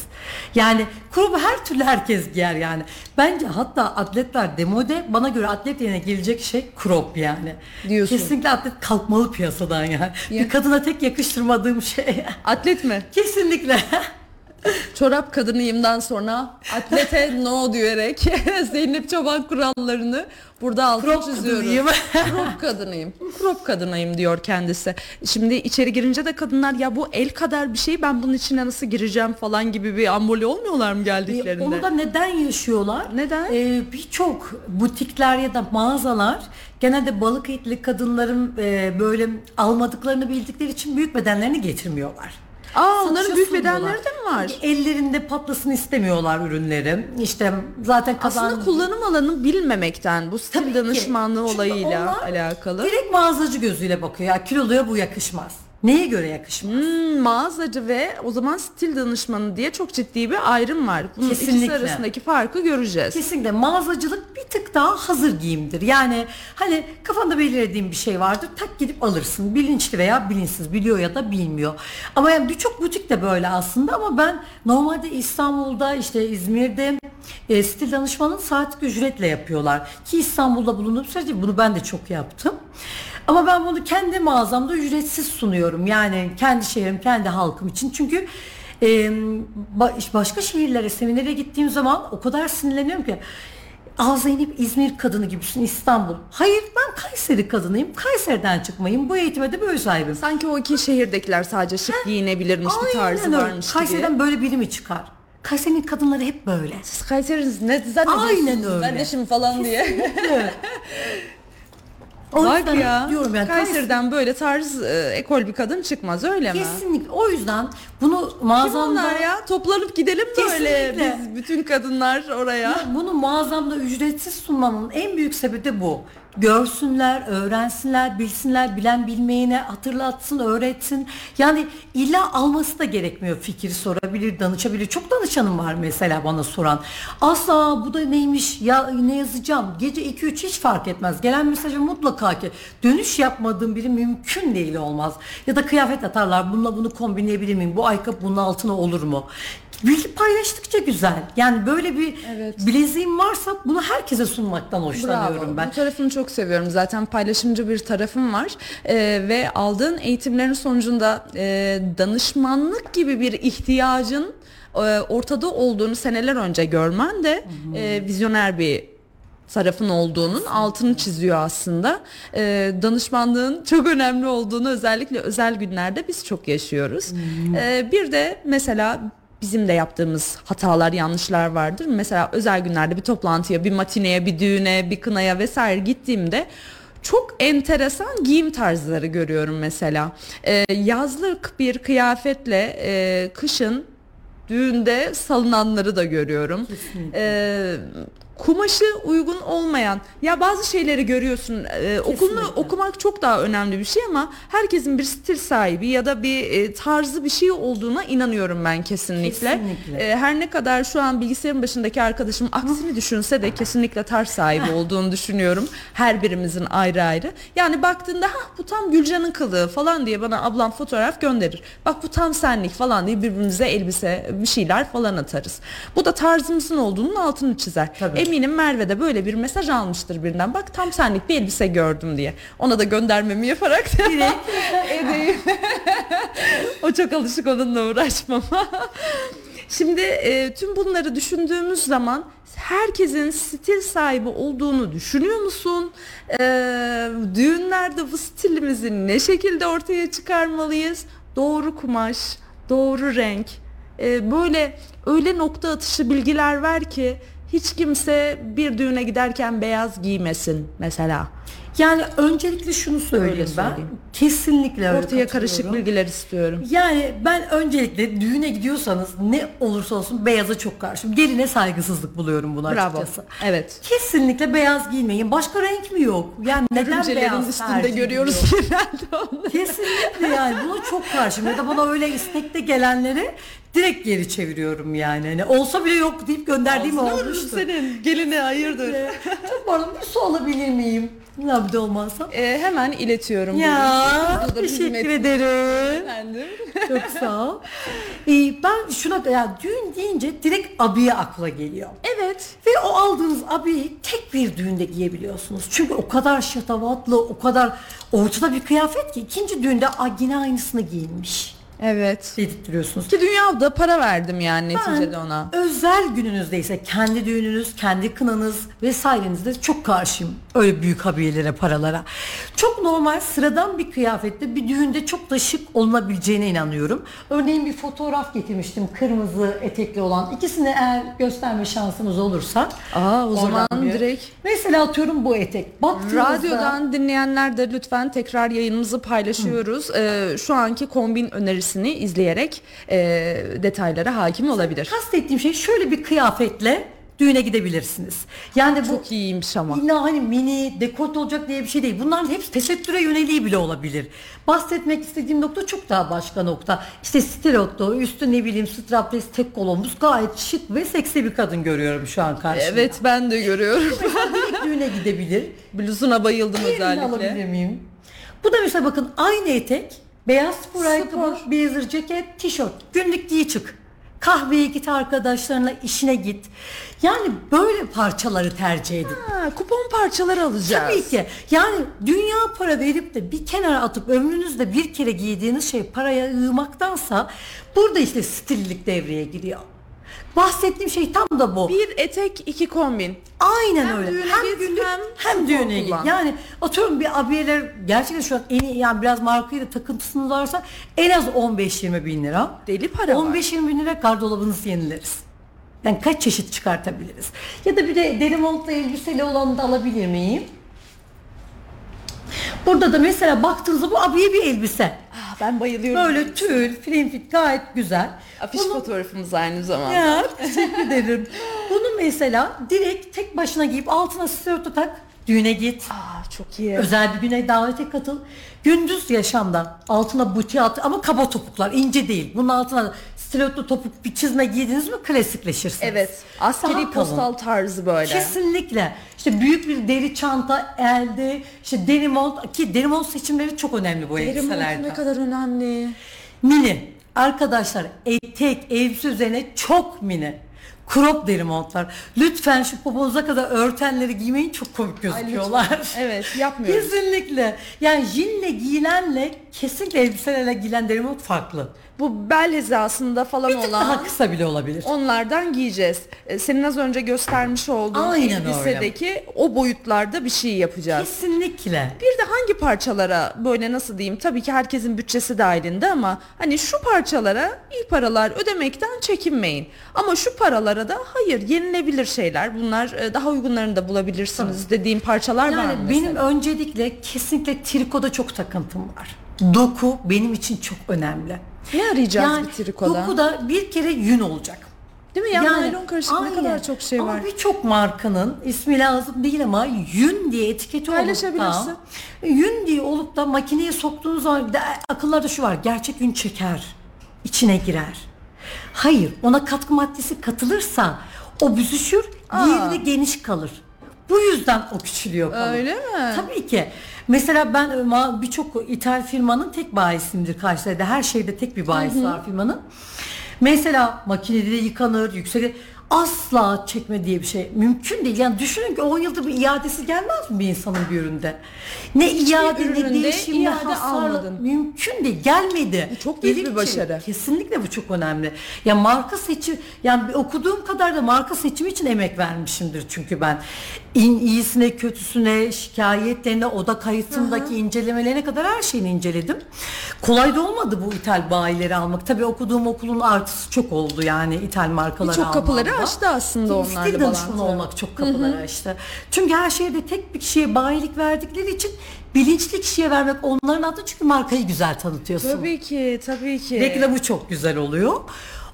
Yani krobu her türlü herkes giyer yani. Bence hatta atletler demode bana göre atlet yerine gelecek şey crop yani. Diyorsun. Kesinlikle atlet kalkmalı piyasadan yani. Ya. Bir kadına tek yakıştırmadığım şey. Atlet mi? Kesinlikle. Çorap kadınıyımdan sonra atlete no diyerek Zeynep Çoban kurallarını burada altını Crop çiziyorum. kadınıyım. Crop kadınıyım. Crop kadınıyım diyor kendisi. Şimdi içeri girince de kadınlar ya bu el kadar bir şey ben bunun içine nasıl gireceğim falan gibi bir amboli olmuyorlar mı geldiklerinde? Onu da neden yaşıyorlar? Neden? Ee, Birçok butikler ya da mağazalar genelde balık etli kadınların e, böyle almadıklarını bildikleri için büyük bedenlerini getirmiyorlar. Aa onların büyük bedenleri de var? Ellerinde patlasın istemiyorlar ürünleri. İşte zaten kazan... Aslında kullanım alanı bilmemekten bu stil danışmanlığı olayıyla alakalı. Direkt mağazacı gözüyle bakıyor. Ya kiloluya bu yakışmaz. Neye göre yakışmaz? Hmm, mağazacı ve o zaman stil danışmanı diye çok ciddi bir ayrım var. Bunun ikisi Kesinlikle. arasındaki farkı göreceğiz. Kesinlikle mağazacılık bir tık daha hazır giyimdir. Yani hani kafanda belirlediğin bir şey vardır tak gidip alırsın. Bilinçli veya bilinçsiz biliyor ya da bilmiyor. Ama yani birçok butik de böyle aslında ama ben normalde İstanbul'da işte İzmir'de e, stil danışmanın saatlik ücretle yapıyorlar. Ki İstanbul'da bulunduğum sürece bunu ben de çok yaptım. Ama ben bunu kendi mağazamda ücretsiz sunuyorum. Yani kendi şehrim, kendi halkım için. Çünkü e, ba- başka şehirlere, seminere gittiğim zaman o kadar sinirleniyorum ki Aa Zeynep İzmir kadını gibisin İstanbul. Hayır ben Kayseri kadınıyım. Kayseri'den çıkmayayım. Bu eğitime de böyle sahibim. Sanki o iki şehirdekiler sadece şık giyinebilirmiş bir tarzı öyle. varmış gibi. Kayseri'den böyle biri mi çıkar? Kayseri'nin kadınları hep böyle. Siz Kayseri'niz ne zannediyorsunuz? Aynen öyle. Ben de şimdi falan diye. O Bak yüzden ya. diyorum yani Kayseri'den böyle tarz e, ekol bir kadın çıkmaz öyle mi? Kesinlikle. O yüzden bunu Kim mağazamda onlar ya? Toplanıp gidelim böyle Kesinlikle. biz bütün kadınlar oraya. Bunu mağazamda ücretsiz sunmamın en büyük sebebi de bu. Görsünler, öğrensinler, bilsinler, bilen bilmeyene hatırlatsın, öğretsin. Yani illa alması da gerekmiyor. Fikir sorabilir, danışabilir. Çok danışanım var mesela bana soran. Asla bu da neymiş, ya ne yazacağım? Gece 2-3 hiç fark etmez. Gelen mesaja mutlaka ki dönüş yapmadığım biri mümkün değil olmaz. Ya da kıyafet atarlar. Bununla bunu kombinleyebilir miyim? Bu ayakkabı bunun altına olur mu? Bilgi paylaştıkça güzel. Yani böyle bir Evet. bileziğim varsa bunu herkese sunmaktan hoşlanıyorum Bravo. ben. Bu tarafını çok seviyorum. Zaten paylaşımcı bir tarafım var Ee, ve aldığın eğitimlerin sonucunda e, danışmanlık gibi bir ihtiyacın e, ortada olduğunu seneler önce görmen de e, vizyoner bir tarafın olduğunun altını çiziyor aslında. Ee, danışmanlığın çok önemli olduğunu özellikle özel günlerde biz çok yaşıyoruz. Ee, bir de mesela bizim de yaptığımız hatalar, yanlışlar vardır. Mesela özel günlerde bir toplantıya, bir matineye, bir düğüne, bir kınaya vesaire gittiğimde çok enteresan giyim tarzları görüyorum mesela. Ee, yazlık bir kıyafetle e, kışın düğünde salınanları da görüyorum. Ee, kumaşı uygun olmayan ya bazı şeyleri görüyorsun ee, okulunu okumak çok daha önemli bir şey ama herkesin bir stil sahibi ya da bir e, tarzı bir şey olduğuna inanıyorum ben kesinlikle. Kesinlikle. Ee, her ne kadar şu an bilgisayarın başındaki arkadaşım aksini düşünse de kesinlikle tarz sahibi olduğunu düşünüyorum. Her birimizin ayrı ayrı. Yani baktığında ha bu tam Gülcan'ın kılığı falan diye bana ablam fotoğraf gönderir. Bak bu tam senlik falan diye birbirimize elbise bir şeyler falan atarız. Bu da tarzımızın olduğunun altını çizer. Tabii. Eminim Merve de böyle bir mesaj almıştır birinden. Bak tam senlik bir elbise gördüm diye. Ona da göndermemi yaparak edeyim. o çok alışık onunla uğraşmama. Şimdi e, tüm bunları düşündüğümüz zaman herkesin stil sahibi olduğunu düşünüyor musun? E, düğünlerde bu stilimizi ne şekilde ortaya çıkarmalıyız? Doğru kumaş, doğru renk, e, böyle öyle nokta atışı bilgiler ver ki hiç kimse bir düğüne giderken beyaz giymesin mesela. Yani öncelikle şunu söyleyeyim Öyle ben. söyleyeyim. Kesinlikle Ortaya karışık bilgiler istiyorum. Yani ben öncelikle düğüne gidiyorsanız ne olursa olsun beyaza çok karşıyım. Geline saygısızlık buluyorum bunu Bravo. açıkçası. Evet. Kesinlikle beyaz giymeyin. Başka renk mi yok? Yani neden beyaz üstünde görüyoruz genelde onları. Kesinlikle yani buna çok karşıyım. Ya da bana öyle istekte gelenleri direkt geri çeviriyorum yani. Hani olsa bile yok deyip gönderdiğim olmuştu. Senin geline hayırdır. Çok pardon bir su alabilir miyim? De olmazsa. Ee, hemen iletiyorum. Ya Buyurun. Bu da teşekkür ederim. Efendim. Çok sağ ol. Ee, ben şuna ya düğün deyince direkt abiye akla geliyor. Evet. Ve o aldığınız abiyi tek bir düğünde giyebiliyorsunuz. Çünkü o kadar şatavatlı, o kadar ortada bir kıyafet ki ikinci düğünde "Aa, yine aynısını giyinmiş Evet. dedirtiyorsunuz. Ki dünyada para verdim yani neticede ona. özel gününüzde ise kendi düğününüz, kendi kınanız vesairenizde çok karşıyım. Öyle büyük habiyelere, paralara. Çok normal, sıradan bir kıyafette bir düğünde çok da şık olunabileceğine inanıyorum. Örneğin bir fotoğraf getirmiştim kırmızı etekli olan. İkisini eğer gösterme şansınız olursa. Aa, o zaman bir- direkt- Mesela atıyorum bu etek. Baktığınızda, Radyodan dinleyenler de lütfen tekrar yayınımızı paylaşıyoruz. Ee, şu anki kombin önerisini izleyerek e, detaylara hakim olabilir. kastettiğim şey şöyle bir kıyafetle düğüne gidebilirsiniz. Yani bu Çok iyiymiş ama. İlla hani mini, dekolte olacak diye bir şey değil. Bunların hepsi tesettüre yöneliği bile olabilir. Bahsetmek istediğim nokta çok daha başka nokta. İşte stilotto, üstü ne bileyim strapless tek kolomuz gayet şık ve seksi bir kadın görüyorum şu an karşımda. Evet ben de görüyorum. Direkt düğüne gidebilir. Bluzuna bayıldım alabilir özellikle. miyim? Bu da mesela bakın aynı etek, beyaz spor ayakkabı, blazer ceket, tişört. Günlük giy çık. Kahveye git arkadaşlarına, işine git. Yani böyle parçaları tercih edin. Ha, kupon parçaları alacağız. Tabii ki. Yani dünya para verip de bir kenara atıp ömrünüzde bir kere giydiğiniz şey paraya yığmaktansa burada işte stillik devreye giriyor. Bahsettiğim şey tam da bu. Bir etek iki kombin. Aynen Hem öyle. düğüne hem git, günlük hem hem, düğüne git. Yani atıyorum bir abiyeler gerçekten şu an en iyi yani biraz markayla takıntısınız varsa en az 15-20 bin lira. Deli para var. 15-20 bin lira gardırobunuzı yenileriz. Yani kaç çeşit çıkartabiliriz. Ya da bir de deri montla elbiseli olanı da alabilir miyim? Burada da mesela baktığınızda bu abiye bir elbise. Ah, ben bayılıyorum. Böyle tül, film fit gayet güzel. Afiş Bunu- fotoğrafımız aynı zamanda. ya teşekkür ederim. Bunu mesela direkt tek başına giyip altına stiletto tak, düğüne git. Aa, çok iyi. Özel bir güne davete katıl. Gündüz yaşamda altına buti at ama kaba topuklar ince değil. Bunun altına stiletto topuk bir çizme giydiniz mi klasikleşirsiniz. Evet. Askeri Daha kalın. postal tarzı böyle. Kesinlikle. İşte büyük bir deri çanta elde, işte deri mont ki deri mont seçimleri çok önemli bu Deri mont elbiselerde. ne kadar önemli. Mini. Arkadaşlar etek, elbise üzerine çok mini. Crop deri montlar. Lütfen şu poponuza kadar örtenleri giymeyin çok komik gözüküyorlar. Evet yapmıyoruz. Kesinlikle. Yani jinle giyilenle kesinlikle elbiselerle giyilen deri mont farklı. Bu bel hizasında falan Bir olan daha kısa bile olabilir. onlardan giyeceğiz. E, Senin az önce göstermiş olduğun Aynen elbisedeki o boyutlarda bir şey yapacağız. Kesinlikle. Bir de hangi parçalara böyle nasıl diyeyim tabii ki herkesin bütçesi dahilinde ama hani şu parçalara iyi paralar ödemekten çekinmeyin. Ama şu paralara da hayır yenilebilir şeyler bunlar e, daha uygunlarını da bulabilirsiniz dediğim parçalar var mı Yani mesela? benim öncelikle kesinlikle trikoda çok takıntım var. Doku benim için çok önemli. Ne arayacağız yani bir trikoda? dokuda bir kere yün olacak. Değil mi ya naylon karışık ne aynen. kadar çok şey ama var. birçok markanın ismi lazım değil ama yün diye etiketi olup da yün diye olup da makineye soktuğunuz zaman bir de akıllarda şu var gerçek yün çeker içine girer. Hayır ona katkı maddesi katılırsa o büzüşür diğeri de geniş kalır. Bu yüzden o küçülüyor. Öyle mi? Tabii ki. Mesela ben e, birçok ithal firmanın tek bayisimdir karşıda. Her şeyde tek bir bayisi var firmanın. Mesela makinede de yıkanır, yükselir. Asla çekme diye bir şey mümkün değil. Yani düşünün ki 10 yılda bir iadesi gelmez mi bir insanın bir üründe? Ne iade ne değişim ne hasarlı. almadın. Mümkün değil. Gelmedi. Bu çok büyük bir Gelir ki- başarı. Kesinlikle bu çok önemli. Ya marka seçim yani bir okuduğum kadar da marka seçimi için emek vermişimdir çünkü ben. İn, iyisine, kötüsüne, şikayetlerine, oda kayıtındaki incelemelerine kadar her şeyini inceledim. Kolay da olmadı bu ithal bayileri almak. Tabii okuduğum okulun artısı çok oldu yani ithal markaları Birçok kapıları almamda. açtı aslında Stil onlarla danışmanı bağlantılı. olmak çok kapıları açtı. Çünkü her şeyde tek bir kişiye bayilik verdikleri için bilinçli kişiye vermek onların adı çünkü markayı güzel tanıtıyorsun. Tabii ki tabii ki. Reklamı çok güzel oluyor.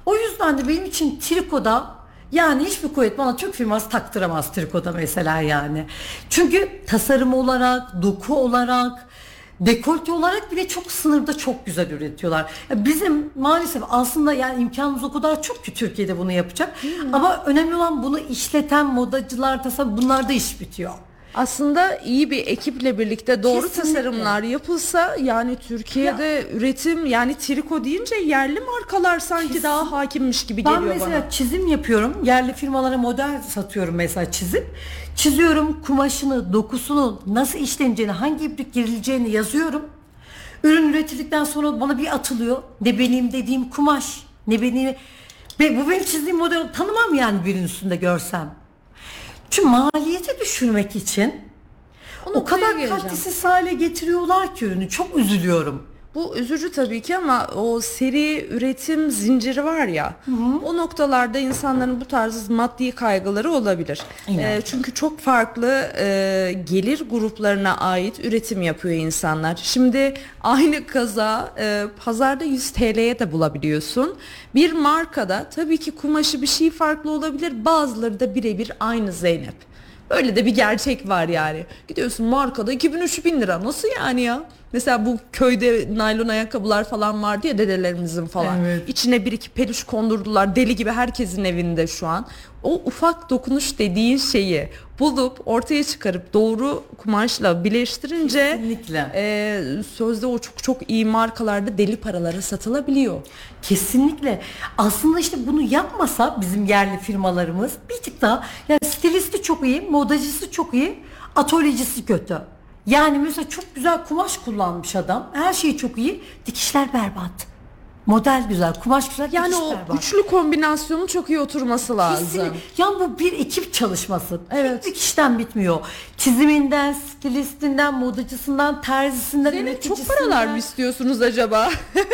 O yüzden de benim için trikoda yani hiçbir kuvvet bana Türk firması taktıramaz trikoda mesela yani. Çünkü tasarım olarak, doku olarak, dekolte olarak bile çok sınırda çok güzel üretiyorlar. Ya Bizim maalesef aslında yani imkanımız o kadar çok ki Türkiye'de bunu yapacak. Ama önemli olan bunu işleten modacılar, tasarım bunlarda iş bitiyor. Aslında iyi bir ekiple birlikte doğru Kesinlikle. tasarımlar yapılsa yani Türkiye'de üretim yani triko deyince yerli markalar sanki daha hakimmiş gibi Ben geliyor mesela bana. çizim yapıyorum. Yerli firmalara model satıyorum mesela çizim. Çiziyorum kumaşını, dokusunu, nasıl işleneceğini, hangi iplik girileceğini yazıyorum. Ürün üretildikten sonra bana bir atılıyor. Ne benim dediğim kumaş, ne benim... Ve bu benim çizdiğim model tanımam yani birinin üstünde görsem. Çünkü maliyeti düşürmek için O o kadar kalitesiz hale getiriyorlar ki ürünü. Çok üzülüyorum. Bu üzücü tabii ki ama o seri üretim zinciri var ya o noktalarda insanların bu tarz maddi kaygıları olabilir. Ee, çünkü çok farklı e, gelir gruplarına ait üretim yapıyor insanlar. Şimdi aynı kaza e, pazarda 100 TL'ye de bulabiliyorsun. Bir markada tabii ki kumaşı bir şey farklı olabilir bazıları da birebir aynı Zeynep. Öyle de bir gerçek var yani. Gidiyorsun markada 2000-3000 lira nasıl yani ya? Mesela bu köyde naylon ayakkabılar falan vardı ya dedelerimizin falan. Evet. İçine bir iki peluş kondurdular. Deli gibi herkesin evinde şu an. O ufak dokunuş dediğin şeyi bulup ortaya çıkarıp doğru kumaşla birleştirince Kesinlikle. e, sözde o çok çok iyi markalarda deli paralara satılabiliyor. Kesinlikle. Aslında işte bunu yapmasa bizim yerli firmalarımız bir tık daha yani stilisti çok iyi, modacısı çok iyi, atölyecisi kötü. Yani mesela çok güzel kumaş kullanmış adam. Her şeyi çok iyi. Dikişler berbat. Model güzel, kumaş güzel, Yani dikiş o berbat. üçlü kombinasyonun çok iyi oturması lazım. Kesinlikle. Yani bu bir ekip çalışması. Evet. Tek bir kişiden bitmiyor. Çiziminden, stilistinden, modacısından, terzisinden, Senin çok üreticisinden. paralar mı istiyorsunuz acaba? Yani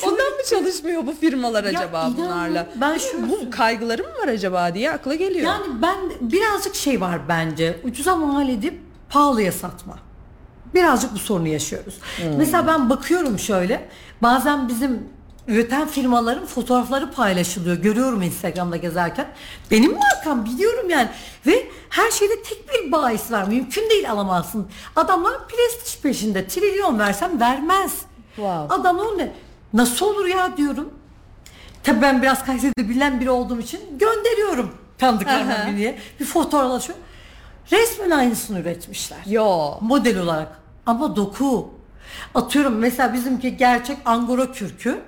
şöyle- Ondan mı çalışmıyor bu firmalar Ya acaba inanın bunlarla? ben şu- bu kaygıları mı var acaba diye akla geliyor. Yani ben birazcık şey var bence. Ucuza mal edip pahalıya satma. Birazcık bu sorunu yaşıyoruz. Mesela ben bakıyorum şöyle. Bazen bizim üreten firmaların fotoğrafları paylaşılıyor. Görüyorum Instagram'da gezerken. Benim markam biliyorum yani. Ve her şeyde tek bir bahis var. Mümkün değil alamazsın. Adamlar prestij peşinde. Trilyon versem vermez. Wow. Adam o ne? Nasıl olur ya diyorum. Tabii ben biraz Kayseri'de bilen biri olduğum için gönderiyorum tanıdıklarımdan Aha. birine. Bir fotoğraflaşıyor. Resmen aynısını üretmişler. Yo. Model olarak. Ama doku. Atıyorum mesela bizimki gerçek angora kürkü.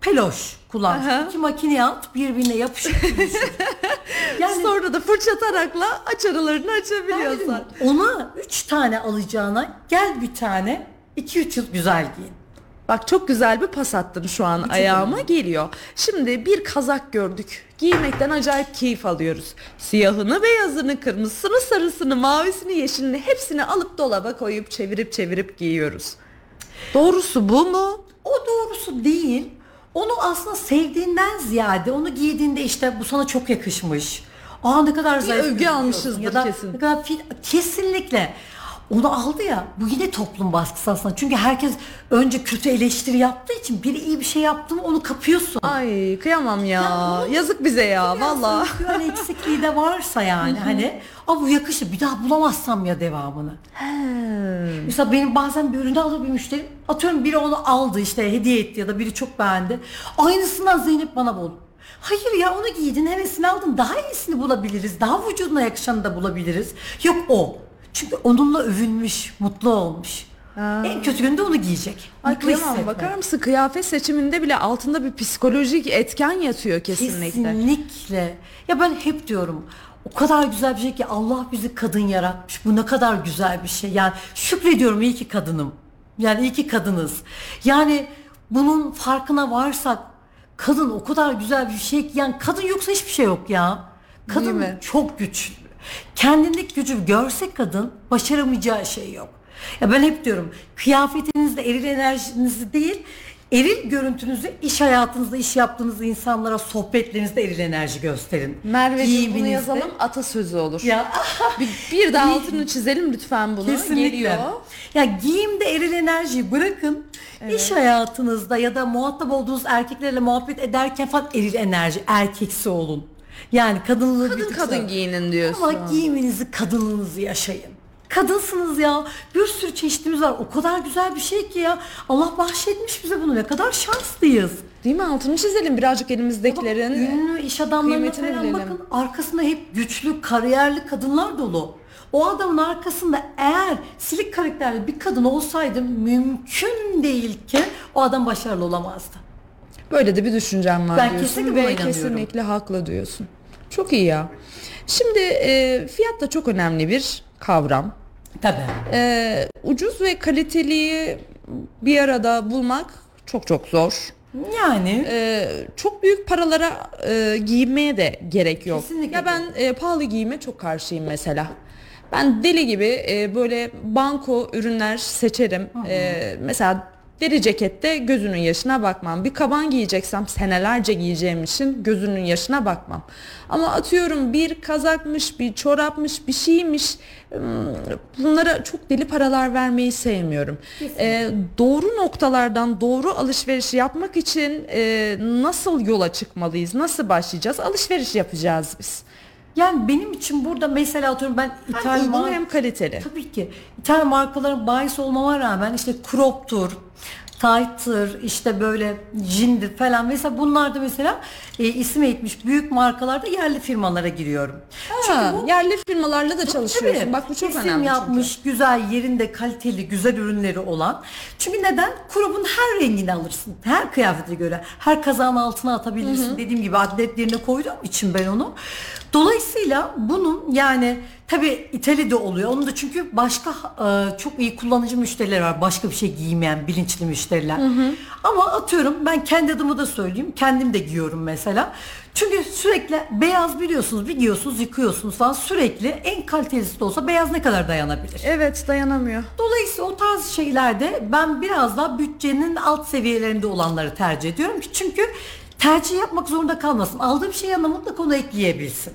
Peloş kullanmış. İki makineye at birbirine yapışık. yapışık. yani Sonra da fırça tarakla aç aralarını ben açabiliyorsun. dedim, ona üç tane alacağına gel bir tane iki üç yıl güzel giyin. Bak çok güzel bir pas attın şu an ayağıma geliyor. Şimdi bir kazak gördük. Giymekten acayip keyif alıyoruz. Siyahını, beyazını, kırmızısını, sarısını, mavisini, yeşilini hepsini alıp dolaba koyup çevirip çevirip giyiyoruz. Doğrusu bu mu? O doğrusu değil. Onu aslında sevdiğinden ziyade onu giydiğinde işte bu sana çok yakışmış. Aa ne kadar zayıf övgü gözüküyorsun. almışızdır ya da kesin. Ne kadar fit, kesinlikle. Onu aldı ya bu yine toplum baskısı aslında. Çünkü herkes önce kötü eleştiri yaptığı için biri iyi bir şey yaptı mı onu kapıyorsun. Ay kıyamam ya. Ya bunu- Yazık bize ya valla. özgüven eksikliği de varsa yani hani Aa bu yakışır bir daha bulamazsam ya devamını. Mesela benim bazen bir ürünü alır bir müşteri atıyorum biri onu aldı işte hediye etti ya da biri çok beğendi. Aynısından Zeynep bana bul. Hayır ya onu giydin hevesini aldın daha iyisini bulabiliriz. Daha vücuduna yakışanı da bulabiliriz. Yok o. Çünkü onunla övünmüş, mutlu olmuş. En kötü günde onu giyecek. Ay Mutlu kıyamam hissetmek. bakar mısın kıyafet seçiminde bile altında bir psikolojik etken yatıyor kesinlikle. Kesinlikle. Ya ben hep diyorum o kadar güzel bir şey ki Allah bizi kadın yaratmış. Bu ne kadar güzel bir şey. Yani şükrediyorum iyi ki kadınım. Yani iyi ki kadınız. Yani bunun farkına varsak kadın o kadar güzel bir şey ki yani kadın yoksa hiçbir şey yok ya. Kadın mi? çok güçlü. Kendindeki gücü görse kadın başaramayacağı şey yok. Ya ben hep diyorum kıyafetinizde eril enerjinizi değil eril görüntünüzü iş hayatınızda iş yaptığınız insanlara sohbetlerinizde eril enerji gösterin. Merveciğim bunu yazalım atasözü olur. Ya Bir, bir de altını çizelim lütfen bunu. Kesinlikle. Geliyor. Ya giyimde eril enerjiyi bırakın. İş hayatınızda ya da muhatap olduğunuz erkeklerle muhabbet ederken falan eril enerji, erkeksi olun. Yani kadınlığı bir Kadın tık kadın giyinin diyorsun. Ama giyiminizi, kadınlığınızı yaşayın. Kadınsınız ya. Bir sürü çeşitimiz var. O kadar güzel bir şey ki ya. Allah bahşetmiş bize bunu. Ne kadar şanslıyız. Değil mi? Altını çizelim birazcık elimizdekilerin. Ünlü iş adamlarına falan bilelim. bakın. Arkasında hep güçlü, kariyerli kadınlar dolu. O adamın arkasında eğer silik karakterli bir kadın olsaydı mümkün değil ki o adam başarılı olamazdı. Böyle de bir düşüncem var Ben diyorsun kesinlikle ve inanıyorum. kesinlikle haklı diyorsun. Çok iyi ya. Şimdi e, fiyat da çok önemli bir kavram. Tabii. E, ucuz ve kaliteliyi bir arada bulmak çok çok zor. Yani E, çok büyük paralara e, giyinmeye de gerek yok. Kesinlikle Ya ben e, pahalı giyime çok karşıyım mesela. Ben deli gibi e, böyle banko ürünler seçerim. E, mesela deri cekette gözünün yaşına bakmam. Bir kaban giyeceksem senelerce giyeceğim için gözünün yaşına bakmam. Ama atıyorum bir kazakmış, bir çorapmış, bir şeymiş. Bunlara çok deli paralar vermeyi sevmiyorum. E, doğru noktalardan doğru alışveriş yapmak için e, nasıl yola çıkmalıyız? Nasıl başlayacağız? Alışveriş yapacağız biz. Yani benim için burada mesela atıyorum ben Hem İtalyan uygun hem kaliteli. Tabii ki. İtalyan markaların bahis olmama rağmen işte crop'tur, tight'tır, işte böyle jean'dir falan. Mesela bunlar da mesela e, isim eğitmiş büyük markalarda yerli firmalara giriyorum. Ha, yerli firmalarla da çalışıyorsun. Tabii. Bak bu çok İsim önemli. yapmış, güzel yerinde kaliteli, güzel ürünleri olan. Çünkü neden? Crop'un her rengini alırsın. Her kıyafete göre. Her kazağın altına atabilirsin. Dediğim gibi atletlerine koyduğum için ben onu. Dolayısıyla bunun yani tabii İtalya'da oluyor. Onun da çünkü başka e, çok iyi kullanıcı müşteriler var. Başka bir şey giymeyen bilinçli müşteriler. Ama atıyorum ben kendi adımı da söyleyeyim. Kendim de giyiyorum mesela. Çünkü sürekli beyaz biliyorsunuz bir giyiyorsunuz yıkıyorsunuz falan sürekli en kalitelisi de olsa beyaz ne kadar dayanabilir? Evet dayanamıyor. Dolayısıyla o tarz şeylerde ben biraz daha bütçenin alt seviyelerinde olanları tercih ediyorum ki çünkü tercih yapmak zorunda kalmasın. Aldığı bir şey yanına mutlaka onu ekleyebilsin.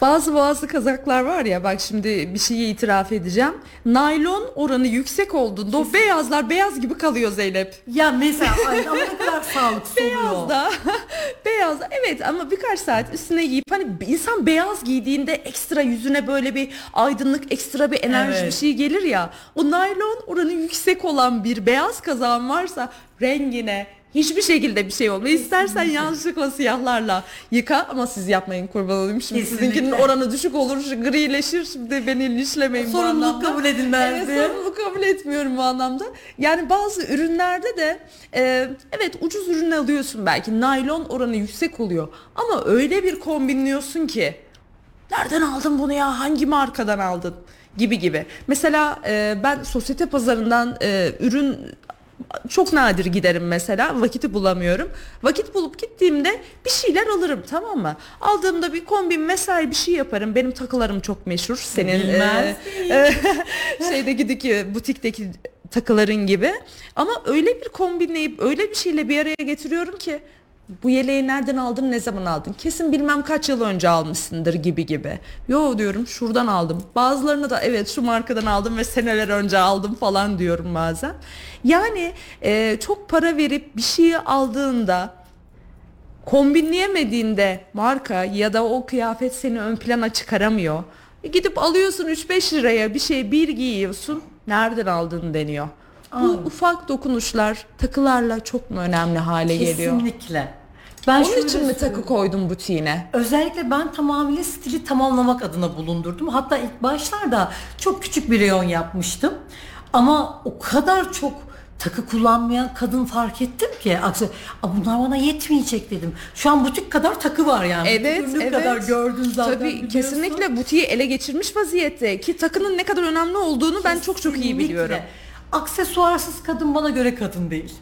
Bazı boğazlı kazaklar var ya bak şimdi bir şeyi itiraf edeceğim. Naylon oranı yüksek olduğunda o beyazlar beyaz gibi kalıyor Zeynep. Ya mesela ay, ama ne kadar sağlıksız Beyaz da beyaz evet ama birkaç saat üstüne giyip hani insan beyaz giydiğinde ekstra yüzüne böyle bir aydınlık ekstra bir enerji Evet. bir şey gelir ya o naylon oranı yüksek olan bir beyaz kazağın varsa rengine hiçbir şekilde bir şey olmuyor. İstersen yanlışlıkla siyahlarla yıka ama siz yapmayın kurban olayım. Şimdi Kesinlikle. sizinkinin oranı düşük olur grileşir şimdi beni linçlemeyin bu Sorumluluk anlamda. kabul edilmez Evet diye. sorumluluk kabul etmiyorum bu anlamda. Yani bazı ürünlerde de e, evet ucuz ürün alıyorsun belki naylon oranı yüksek oluyor ama öyle bir kombinliyorsun ki nereden aldın bunu ya hangi markadan aldın gibi gibi. Mesela e, ben sosyete pazarından e, ürün çok nadir giderim mesela vakiti bulamıyorum. Vakit bulup gittiğimde bir şeyler alırım tamam mı? Aldığımda bir kombin mesai bir şey yaparım. Benim takılarım çok meşhur. Senin Bilmez e, şeydeki butikteki takıların gibi. Ama öyle bir kombinleyip öyle bir şeyle bir araya getiriyorum ki bu yeleği nereden aldın ne zaman aldın? Kesin bilmem kaç yıl önce almışsındır gibi gibi. Yo diyorum şuradan aldım. Bazılarını da evet şu markadan aldım ve seneler önce aldım falan diyorum bazen. Yani e, çok para verip bir şeyi aldığında kombinleyemediğinde marka ya da o kıyafet seni ön plana çıkaramıyor. E, gidip alıyorsun 3-5 liraya bir şey bir giyiyorsun nereden aldın deniyor. Bu ufak dokunuşlar takılarla çok mu önemli hale geliyor? Kesinlikle. Ben Onun için mi takı koydun butiğine? Özellikle ben tamamıyla stili tamamlamak adına bulundurdum. Hatta ilk başlarda çok küçük bir reyon yapmıştım. Ama o kadar çok takı kullanmayan kadın fark ettim ki aksi "Aa, bunlar bana yetmeyecek dedim. Şu an butik kadar takı var yani. Evet, ürünü evet. kadar gördün zaten. Tabii biliyorsun. kesinlikle butiği ele geçirmiş vaziyette ki takının ne kadar önemli olduğunu ben çok çok iyi Kesinlikle. biliyorum. Aksesuarsız kadın bana göre kadın değil.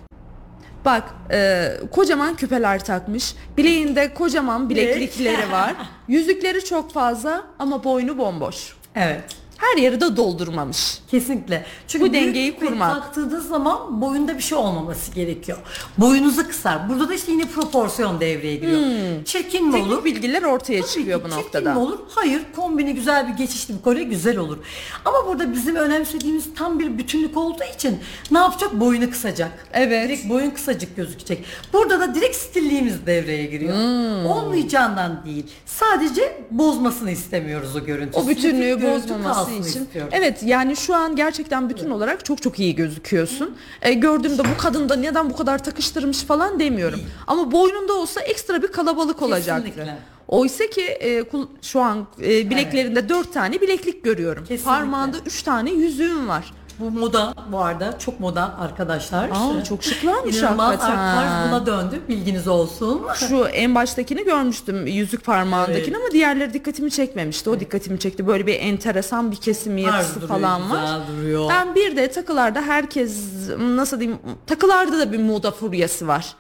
Bak e, kocaman küpeler takmış. Bileğinde kocaman bileklikleri var. Yüzükleri çok fazla ama boynu bomboş. Evet. Her yeri de doldurmamış. Kesinlikle. Çünkü Bu dengeyi kurmak. taktığınız zaman boyunda bir şey olmaması gerekiyor. Boyunuzu kısar. Burada da işte yine proporsiyon devreye giriyor. Çirkin mi Teknik olur? bilgiler ortaya Tabii çıkıyor ki. bu Çirkin noktada. mi olur? Hayır. Kombini güzel bir geçişli bir kolye güzel olur. Ama burada bizim önemsediğimiz tam bir bütünlük olduğu için ne yapacak? Boyunu kısacak. Evet. Direkt boyun kısacık gözükecek. Burada da direkt stilliğimiz devreye giriyor. Hmm. Olmayacağından değil. Sadece bozmasını istemiyoruz o görüntüsü. O bütünlüğü bozmaması için. istiyoruz. Evet yani şu an gerçekten bütün olarak çok çok iyi gözüküyorsun. E, gördüğümde bu kadın da neden bu kadar takıştırmış falan demiyorum. Ama boynunda olsa ekstra bir kalabalık olacaktı. Kesinlikle. Oysa ki e, kul- şu an e, bileklerinde dört tane bileklik görüyorum. Kesinlikle. Parmağında üç tane yüzüğüm var. Bu moda bu arada çok moda arkadaşlar. Aa, çok şıklarmış İnanılmaz hakikaten. tarz buna döndü. Bilginiz olsun. Şu en baştakini görmüştüm yüzük parmağındakini ama diğerleri dikkatimi çekmemişti. O dikkatimi çekti. Böyle bir enteresan bir kesim Tarz yapısı duruyor, falan var. güzel duruyor. Ben bir de takılarda herkes nasıl diyeyim takılarda da bir moda furyası var.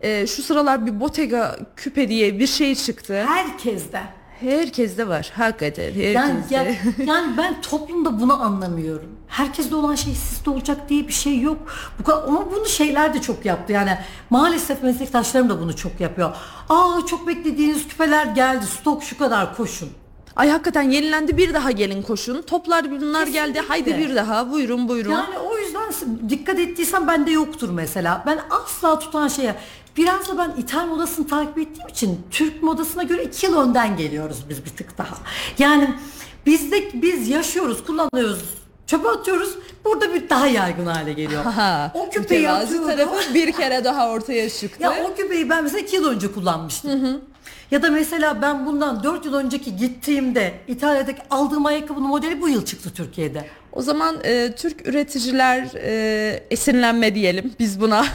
Ee, şu sıralar bir Bottega küpe diye bir şey çıktı. Herkeste. Herkeste var hakikaten herkeste. Yani, ya- yani ben toplumda bunu anlamıyorum. Herkeste olan şey sizde olacak diye bir şey yok. Bu kadar, ama bunu şeyler de çok yaptı. Yani maalesef meslektaşlarım da bunu çok yapıyor. Aa çok beklediğiniz küpeler geldi. Stok şu kadar koşun. Ay hakikaten yenilendi bir daha gelin koşun. Toplar bunlar geldi Kesinlikle. haydi bir daha buyurun buyurun. Yani o yüzden dikkat ettiysen bende yoktur mesela. Ben asla tutan şeye biraz da ben İtalyan modasını takip ettiğim için Türk modasına göre iki yıl önden geliyoruz biz bir tık daha. Yani bizde biz yaşıyoruz, kullanıyoruz, çöpe atıyoruz. Burada bir daha yaygın hale geliyor. Ha, o küpeyi atıyorum. tarafı bir kere daha ortaya çıktı. Ya o küpeyi ben mesela iki yıl önce kullanmıştım. Ya da mesela ben bundan 4 yıl önceki gittiğimde İtalya'daki aldığım ayakkabının modeli bu yıl çıktı Türkiye'de. O zaman e, Türk üreticiler e, esinlenme diyelim biz buna.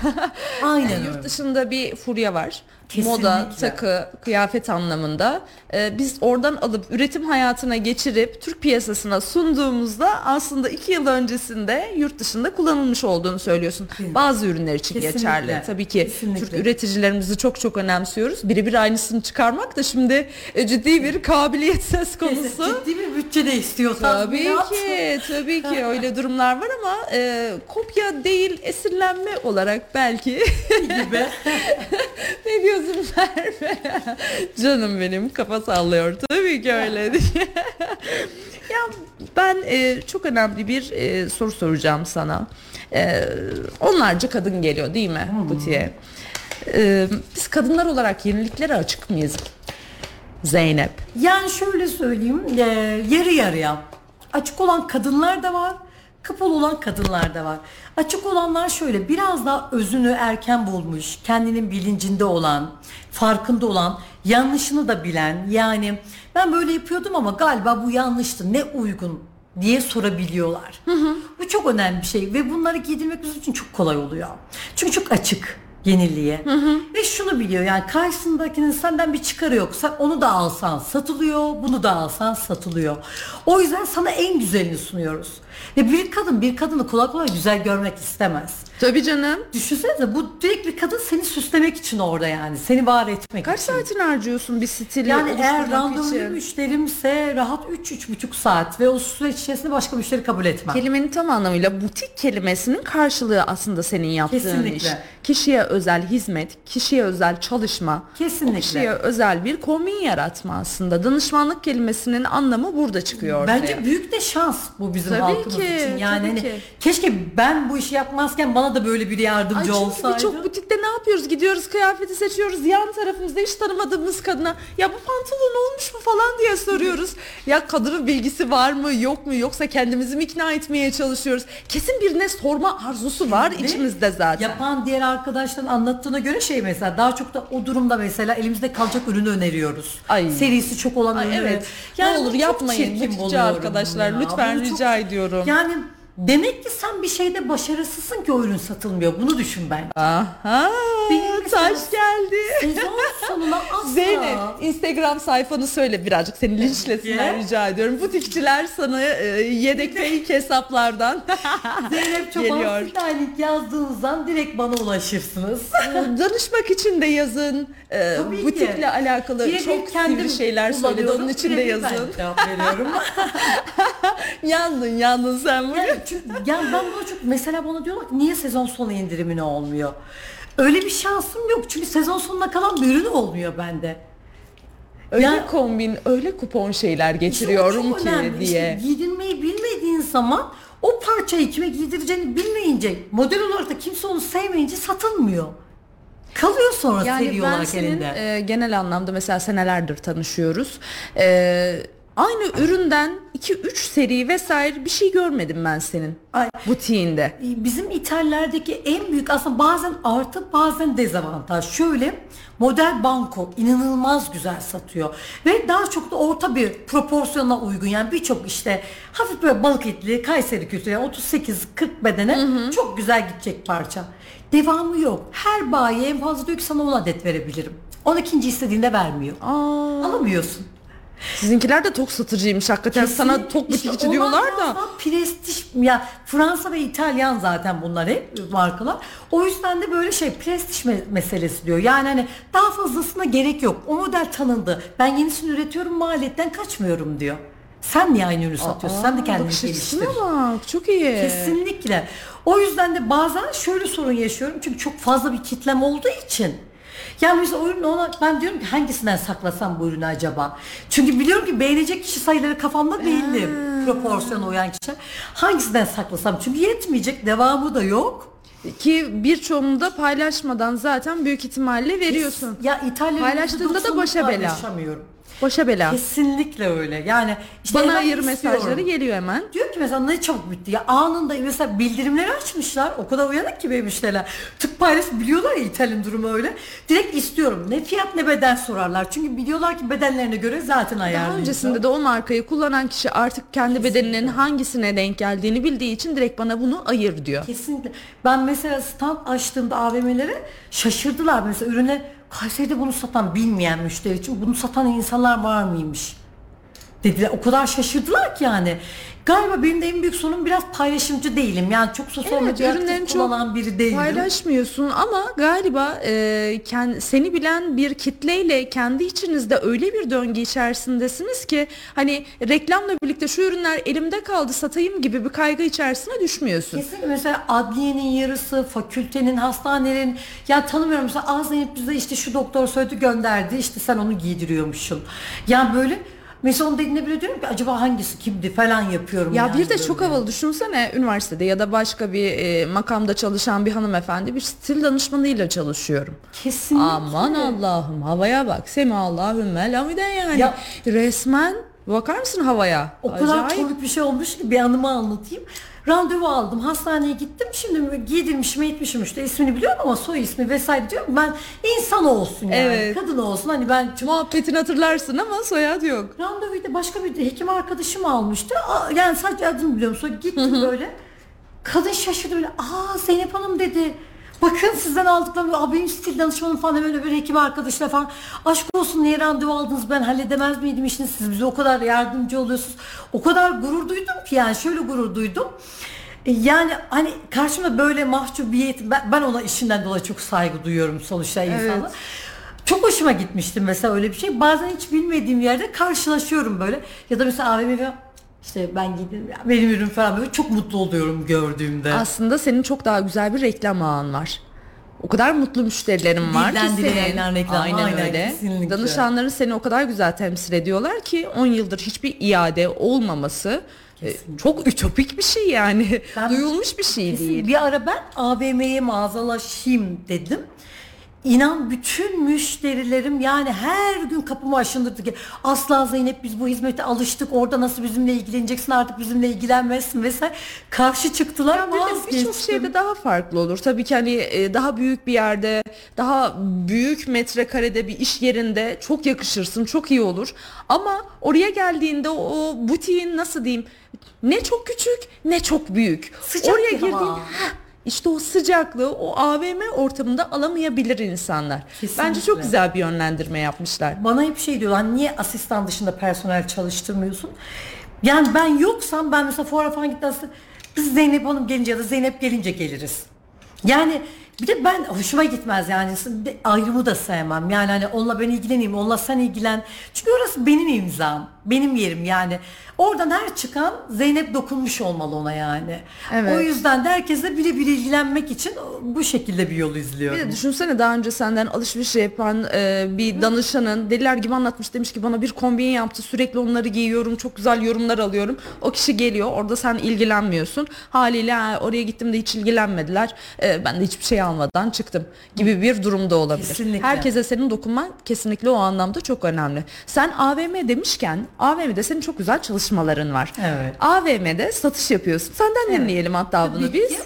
Aynen. Yurt dışında bir furya var. Kesinlikle. Moda, takı, kıyafet anlamında. E, biz oradan alıp üretim hayatına geçirip Türk piyasasına sunduğumuzda aslında iki yıl öncesinde yurt dışında kullanılmış olduğunu söylüyorsun. Bazı ürünler için Kesinlikle. geçerli. Tabii ki Kesinlikle. Türk üreticilerimizi çok çok önemsiyoruz. Biri bir aynısını çıkarmak da şimdi e, ciddi bir kabiliyet söz konusu. Ciddi bir bütçe de istiyorsan. Tabii ki, tabii ki öyle durumlar var ama e, kopya değil esinlenme olarak belki gibi. ne diyorsun Merve? Canım benim kafa sallıyor tabii ki öyle. ya ben e, çok önemli bir e, soru soracağım sana. E, onlarca kadın geliyor değil mi butiğe? E, biz kadınlar olarak yeniliklere açık mıyız? Zeynep. Yani şöyle söyleyeyim, e, yarı yarıya. Açık olan kadınlar da var, kapalı olan kadınlar da var. Açık olanlar şöyle, biraz daha özünü erken bulmuş, kendinin bilincinde olan, farkında olan, yanlışını da bilen. Yani ben böyle yapıyordum ama galiba bu yanlıştı, ne uygun diye sorabiliyorlar. Bu çok önemli bir şey ve bunları giydirmek bizim için çok kolay oluyor. Çünkü çok açık. Yeniliğe. Ve şunu biliyor yani karşısındakinin senden bir çıkarı yok. Sen onu da alsan satılıyor, bunu da alsan satılıyor. O yüzden sana en güzelini sunuyoruz. Ve bir kadın bir kadını kolay kolay güzel görmek istemez. Tabii canım. Düşünsenize bu direkt bir kadın seni süslemek için orada yani. Seni var etmek Kaç için. saatini harcıyorsun bir stili Yani eğer randevulu müşterimse rahat 3-3,5 saat ve o süreç içerisinde başka müşteri kabul etmem. Kelimenin tam anlamıyla butik kelimesinin karşılığı aslında senin yaptığın Kesinlikle. iş. Kişiye özel hizmet, kişiye özel çalışma, Kesinlikle. o kişiye özel bir kombin yaratma aslında. Danışmanlık kelimesinin anlamı burada çıkıyor ortaya. Bence büyük de şans bu bizim Tabii halkımız ki, için. Yani tabii hani ki. keşke ben bu işi yapmazken bana da böyle bir Ay yardımcı çünkü olsaydı. birçok butikte ne yapıyoruz? Gidiyoruz kıyafeti seçiyoruz. Yan tarafımızda hiç tanımadığımız kadına ya bu pantolon olmuş mu falan diye soruyoruz. ya kadının bilgisi var mı yok mu yoksa kendimizi mi ikna etmeye çalışıyoruz? Kesin birine sorma arzusu var Ve içimizde zaten. Yapan diğer arkadaşların anlattığına göre şey mesela daha çok da o durumda mesela elimizde kalacak ürünü öneriyoruz. Ay. Serisi çok olan Ay ürünü. evet. Yani ne olur çok yapmayın çirkin buluyorum arkadaşlar ya. lütfen Bunu çok- rica ediyorum. Yani demek ki sen bir şeyde başarısızsın ki o ürün satılmıyor. Bunu düşün ben. Aha Benim mesela- taş geldi. Sezon sonuna asla. Zeynep Instagram sayfanı söyle birazcık seni linçlesinler rica ediyorum. Butikçiler sana e, yedek fake hesaplardan Zeynep Geliyor. Çoban styling yazdığınızdan direkt bana ulaşırsınız. danışmak için de yazın. E, Tabii ki. butikle alakalı Birebir çok kendim sivri şeyler söyledi kullanıyorum, onun için de birebir ben yazın. cevap veriyorum. Yandın yandın sen bugün. Yani, çünkü, yani ben buna çok mesela bana diyorlar ki niye sezon sonu indirimine olmuyor? Öyle bir şansım yok çünkü sezon sonuna kalan bir ürün olmuyor bende. Öyle Yani- kombin, öyle kupon şeyler İşte getiriyorum çok ki önemli. diye. İşte giydirmeyi bilmediğin zaman o parçayı kime giydireceğini bilmeyince model olarak da kimse onu sevmeyince satılmıyor. Kalıyor sonra seri Yani ben olarak senin elinde. e, genel anlamda mesela senelerdir tanışıyoruz. E, aynı üründen 2-3 seri vesaire bir şey görmedim ben senin Ay. butiğinde. Bizim İtalya'daki en büyük aslında bazen artı bazen dezavantaj. Şöyle model banko inanılmaz güzel satıyor ve daha çok da orta bir proporsiyona uygun yani birçok işte hafif böyle balık etli Kayseri kültürü yani 38-40 bedene çok güzel gidecek parça. Devamı yok. Her bayi en fazla diyor ki sana 10 adet verebilirim. 12. istediğinde vermiyor. Aa, Alamıyorsun. Sizinkiler de tok satıcıymış hakikaten sana Kesinlikle. tok İşte butikçi onlar diyorlar da. prestij ya Fransa ve İtalyan zaten bunlar hep markalar. O yüzden de böyle şey prestij me- meselesi diyor. Yani hani daha fazlasına gerek yok. O model tanındı. Ben yenisini üretiyorum maliyetten kaçmıyorum diyor. Sen niye aynı ürünü satıyorsun? Sen de kendini Bakış geliştir. bak çok iyi. Kesinlikle. O yüzden de bazen şöyle sorun yaşıyorum. Çünkü çok fazla bir kitlem olduğu için. Yani mesela o ürünü ona ben diyorum ki hangisinden saklasam bu ürünü acaba? Çünkü biliyorum ki beğenecek kişi sayıları kafamda belli. Proporsiyona uyan kişi. Hangisinden saklasam? Çünkü yetmeyecek. Devamı da yok. Ki birçoğunu da paylaşmadan zaten büyük ihtimalle veriyorsun. Ya İtalya Paylaştığında da %90'ını başa bela. Başa bela. Kesinlikle öyle. Yani işte Bana hemen ayır istiyorum. mesajları geliyor hemen. Diyor ki mesela ne çabuk bitti ya anında mesela bildirimleri açmışlar o kadar uyanık ki benim müşteriler tık paylaş biliyorlar ya İtalyan durumu öyle direkt istiyorum ne fiyat ne beden sorarlar çünkü biliyorlar ki bedenlerine göre zaten Daha ayarlıyor. öncesinde de o markayı kullanan kişi artık kendi bedeninin hangisine denk geldiğini bildiği için direkt bana bunu ayır diyor. Kesinlikle. Ben mesela stand açtığımda AVM'lere şaşırdılar. Mesela ürüne Kayseri'de bunu satan bilmeyen müşteri için bunu satan insanlar var mıymış? Dediler. O kadar şaşırdılar ki yani. Galiba benim de en büyük sorunum biraz paylaşımcı değilim. Yani çok sosyal Evet, medya ürünlerini çok biri değilim. Paylaşmıyorsun ama galiba e, kend- seni bilen bir kitleyle kendi içinizde öyle bir döngü içerisindesiniz ki hani reklamla birlikte şu ürünler elimde kaldı satayım gibi bir kaygı içerisine düşmüyorsun. Kesinlikle mesela adliyenin yarısı, fakültenin, hastanelerin ya tanımıyorum mesela az bize işte şu doktor söyledi gönderdi işte sen onu giydiriyormuşsun. Yani böyle mesela onun dediğinde bile diyorum ki acaba hangisi kimdi falan yapıyorum. Ya yani bir de böyle. çok havalı düşünsene üniversitede ya da başka bir e, makamda çalışan bir hanımefendi bir stil danışmanıyla çalışıyorum. Kesinlikle. Aman Allah'ım havaya bak. Semi Allahümme lamiden yani. Ya- Resmen bakar mısın havaya? O kadar Acayip. komik bir şey olmuş ki bir anımı anlatayım. Randevu aldım. Hastaneye gittim. Şimdi giydirmişim etmişim işte ismini biliyorum ama soy ismi vesaire diyorum. Ben insan olsun yani. Evet. Kadın olsun. Hani ben Muhabbetini hatırlarsın ama soyad yok. Randevuyu da başka bir hekim arkadaşım almıştı. Aa, Yani sadece adını biliyorum. Sonra gittim böyle. Kadın şaşırdı böyle. Aa Zeynep Hanım dedi. Bakın sizden aldıklarım, Aa, benim stil danışmanım falan böyle bir hekim arkadaşla falan. Aşk olsun niye randevu aldınız ben halledemez miydim işini siz bize o kadar yardımcı oluyorsunuz. O kadar gurur duydum ki yani şöyle gurur duydum. E, Yani hani karşımda böyle mahcubiyet ben, ben ona işinden dolayı çok saygı duyuyorum sonuçta insana. Çok hoşuma gitmişti mesela öyle bir şey. Bazen hiç bilmediğim yerde karşılaşıyorum böyle. Ya da mesela AVM'de işte ben gidin benim ürün falan böyle çok mutlu oluyorum gördüğümde. Aslında senin çok daha güzel bir reklam ağın var. O kadar mutlu müşterilerin var ki Dilden dile senin. reklam, Aynen, aynen, öyle. kesinlikle. Danışanların seni o kadar güzel temsil ediyorlar ki 10 yıldır hiçbir iade olmaması e, çok ütopik bir şey yani. Ben- Duyulmuş bir şey Kesin. değil. Bir ara ben AVM'ye mağazalaşayım dedim. İnan bütün müşterilerim yani her gün kapımı aşındırdı ki asla Zeynep biz bu hizmete alıştık orada nasıl bizimle ilgileneceksin artık bizimle ilgilenmezsin vesaire karşı çıktılar de Birçok şeyde daha farklı olur. Tabii ki hani e, daha büyük bir yerde, daha büyük metrekarede bir iş yerinde çok yakışırsın, çok iyi olur. Ama oraya geldiğinde o, o butiğin nasıl diyeyim ne çok küçük ne çok büyük. Sıcak oraya bir girdiğin hava. heh, işte o sıcaklığı o AVM ortamında alamayabilir insanlar. Bence çok Kesinlikle. güzel bir yönlendirme yapmışlar. Bana hep şey diyorlar niye asistan dışında personel çalıştırmıyorsun? Yani ben yoksam ben mesela fuara falan gittiğimde biz Zeynep Hanım gelince ya da Zeynep gelince geliriz. Yani bir de ben hoşuma gitmez yani de- ayrımı da sevmem. Yani hani onunla ben ilgileneyim, onunla sen ilgilen. Çünkü orası benim imzam, benim yerim yani. Oradan her çıkan Zeynep dokunmuş olmalı ona yani. Evet. O yüzden de herkesle birebir ilgilenmek için bu şekilde bir yol izliyorum. Bir de düşünsene daha önce senden alışveriş yapan e, bir danışanın deliler gibi anlatmış demiş ki bana bir kombin yaptı sürekli onları giyiyorum çok güzel yorumlar alıyorum. O kişi geliyor orada sen ilgilenmiyorsun haliyle "Ha, oraya gittim de hiç ilgilenmediler E, ben de hiçbir şey almadan çıktım gibi bir durumda olabilir. Kesinlikle. Herkese senin dokunman kesinlikle o anlamda çok önemli. Sen AVM demişken AVM'de senin çok güzel çalışmaların var. Evet. AVM'de satış yapıyorsun. Senden dinleyelim hatta bunu Tabii biz. ki.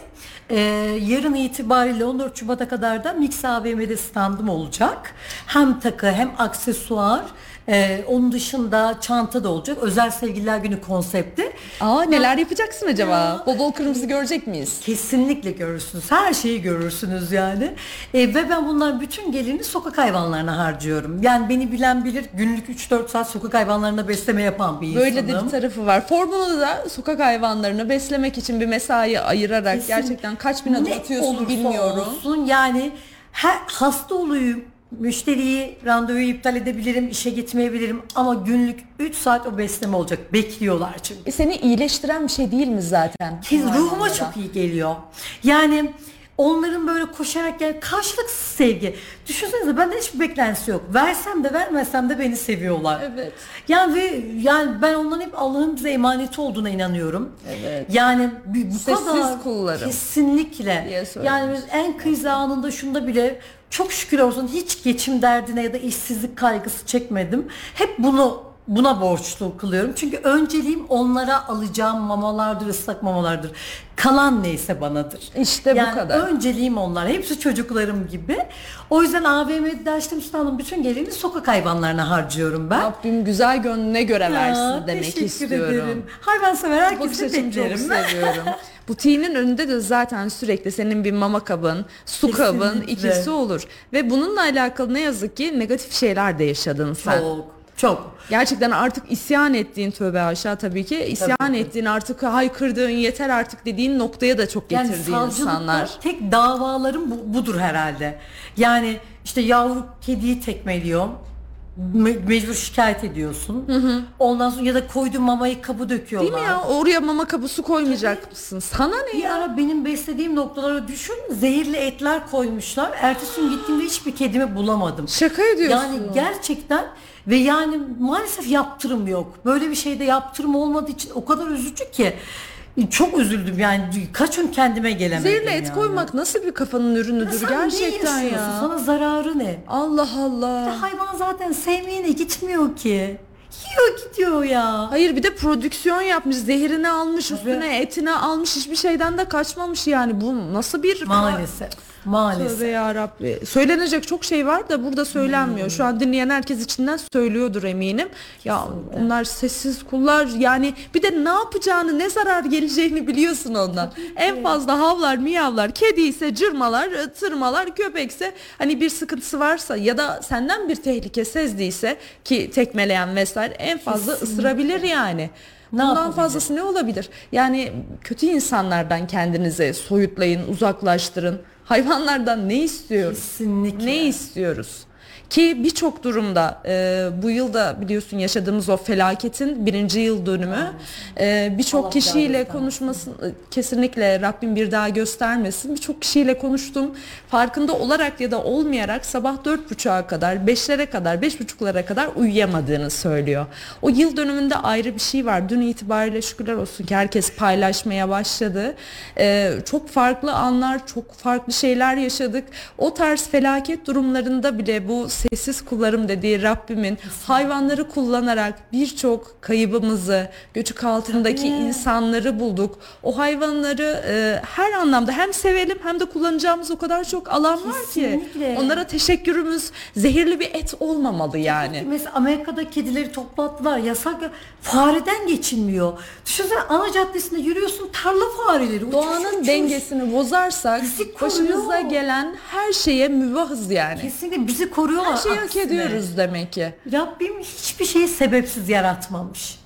Ee, yarın itibariyle 14 Şubat'a kadar da Mix AVM'de standım olacak. Hem takı hem aksesuar. Ee, onun dışında çanta da olacak. Özel Sevgililer Günü konsepti. Aa neler yapacaksın acaba? Ya. Bol bol kırmızı görecek miyiz? Kesinlikle görürsünüz. Her şeyi görürsünüz yani. Ee, ve ben bunların bütün gelirini sokak hayvanlarına harcıyorum. Yani beni bilen bilir günlük 3-4 saat sokak hayvanlarına besleme yapan bir insanım. Böyle de bir tarafı var. Formula da sokak hayvanlarını beslemek için bir mesai ayırarak Kesin. gerçekten kaç bin adım Ne atıyorsun olursa bilmiyorum. Olsun yani her hasta olayım müşteriyi randevuyu iptal edebilirim, işe gitmeyebilirim ama günlük 3 saat o besleme olacak. Bekliyorlar çünkü. E seni iyileştiren bir şey değil mi zaten? Bu ruhuma çok iyi geliyor. Yani onların böyle koşarak gel karşılıksız sevgi. Düşünsenize benden hiçbir beklentisi yok. Versem de vermesem de beni seviyorlar. Evet. Yani ve yani ben onların hep Allah'ın bize emaneti olduğuna inanıyorum. Evet. Yani bu, Sessiz kadar kullarım kesinlikle. Yani en kriz anında şunda bile çok şükür olsun hiç geçim derdine ya da işsizlik kaygısı çekmedim. Hep bunu buna borçlu kılıyorum. Çünkü önceliğim onlara alacağım mamalardır, ıslak mamalardır. Kalan neyse banadır. İşte bu yani kadar. önceliğim onlar. Hepsi çocuklarım gibi. O yüzden AVM'de açtım standın bütün gelirini sokak hayvanlarına harcıyorum ben. Rabbim güzel gönlüne göre Ya, versin demek istiyorum. ederim. Hayvansever herkese açını çok beklerim. seviyorum. Butiğinin önünde de zaten sürekli senin bir mama kabın, su kabın Kesinlikle. ikisi olur. Ve bununla alakalı ne yazık ki negatif şeyler de yaşadın sen. Çok, çok. Gerçekten artık isyan ettiğin tövbe aşağı tabii ki isyan Tabii. ettiğin artık haykırdığın yeter artık dediğin noktaya da çok Yani getirdiğin insanlar. tek davalarım bu, budur herhalde. Yani işte yavru kediyi tekmeliyor. Me- mecbur şikayet ediyorsun. Ondan sonra ya da koyduğun mamayı kabı döküyorlar. Değil mi ya? Oraya mama kabı su koymayacak mısın? Sana ne Bir ya? ara benim beslediğim noktalara düşün zehirli etler koymuşlar. Ertesi gün gittiğimde hiçbir kedimi bulamadım. Şaka ediyorsun. Yani gerçekten ve yani maalesef yaptırım yok. Böyle bir şeyde yaptırım olmadığı için o kadar üzücü ki. Çok üzüldüm yani kaç gün kendime gelemedim Zehirli et yani. koymak nasıl bir kafanın ürünüdür Sen gerçekten ya. Sana zararı ne? Allah Allah. Hayvan zaten sevmeyene gitmiyor ki. Yiyor gidiyor ya. Hayır bir de prodüksiyon yapmış, zehirini almış, üstüne etini almış, hiçbir şeyden de kaçmamış yani. Bu nasıl bir Maalesef. Maalesef. Tövbe yarabbi. Söylenecek çok şey var da burada söylenmiyor. Şu an dinleyen herkes içinden söylüyordur eminim. Ya onlar sessiz kullar yani bir de ne yapacağını ne zarar geleceğini biliyorsun ondan. En fazla havlar miyavlar kedi ise cırmalar tırmalar köpekse hani bir sıkıntısı varsa ya da senden bir tehlike sezdiyse ki tekmeleyen vesaire en fazla ısırabilir yani. Ne Bundan yapabilir? fazlası ne olabilir? Yani kötü insanlardan kendinize soyutlayın, uzaklaştırın. Hayvanlardan ne istiyoruz? Kesinlikle. Ne istiyoruz? Ki birçok durumda e, bu yılda biliyorsun yaşadığımız o felaketin birinci yıl dönümü e, birçok bir kişiyle konuşmasın e, kesinlikle Rabbim bir daha göstermesin. Birçok kişiyle konuştum. Farkında olarak ya da olmayarak sabah dört buçuğa kadar, beşlere kadar, beş buçuklara kadar uyuyamadığını söylüyor. O yıl dönümünde ayrı bir şey var. Dün itibariyle şükürler olsun ki herkes paylaşmaya başladı. E, çok farklı anlar, çok farklı şeyler yaşadık. O tarz felaket durumlarında bile bu sessiz kullarım dediği Rabbimin hayvanları kullanarak birçok kaybımızı, göçük altındaki insanları bulduk. O hayvanları e, her anlamda hem sevelim hem de kullanacağımız o kadar çok alan var ki. Kesinlikle. Onlara teşekkürümüz zehirli bir et olmamalı yani. Mesela Amerika'da kedileri toplattılar. Yasak ya. Fareden geçilmiyor. Düşünsene ana caddesinde yürüyorsun tarla fareleri. uçuş, Doğanın uçuş. dengesini bozarsak başımıza gelen her şeye mübahız yani. Kesinlikle bizi koruyorlar. Her şeyi hak aksine. ediyoruz demek ki. Rabbim hiçbir şeyi sebepsiz yaratmamış.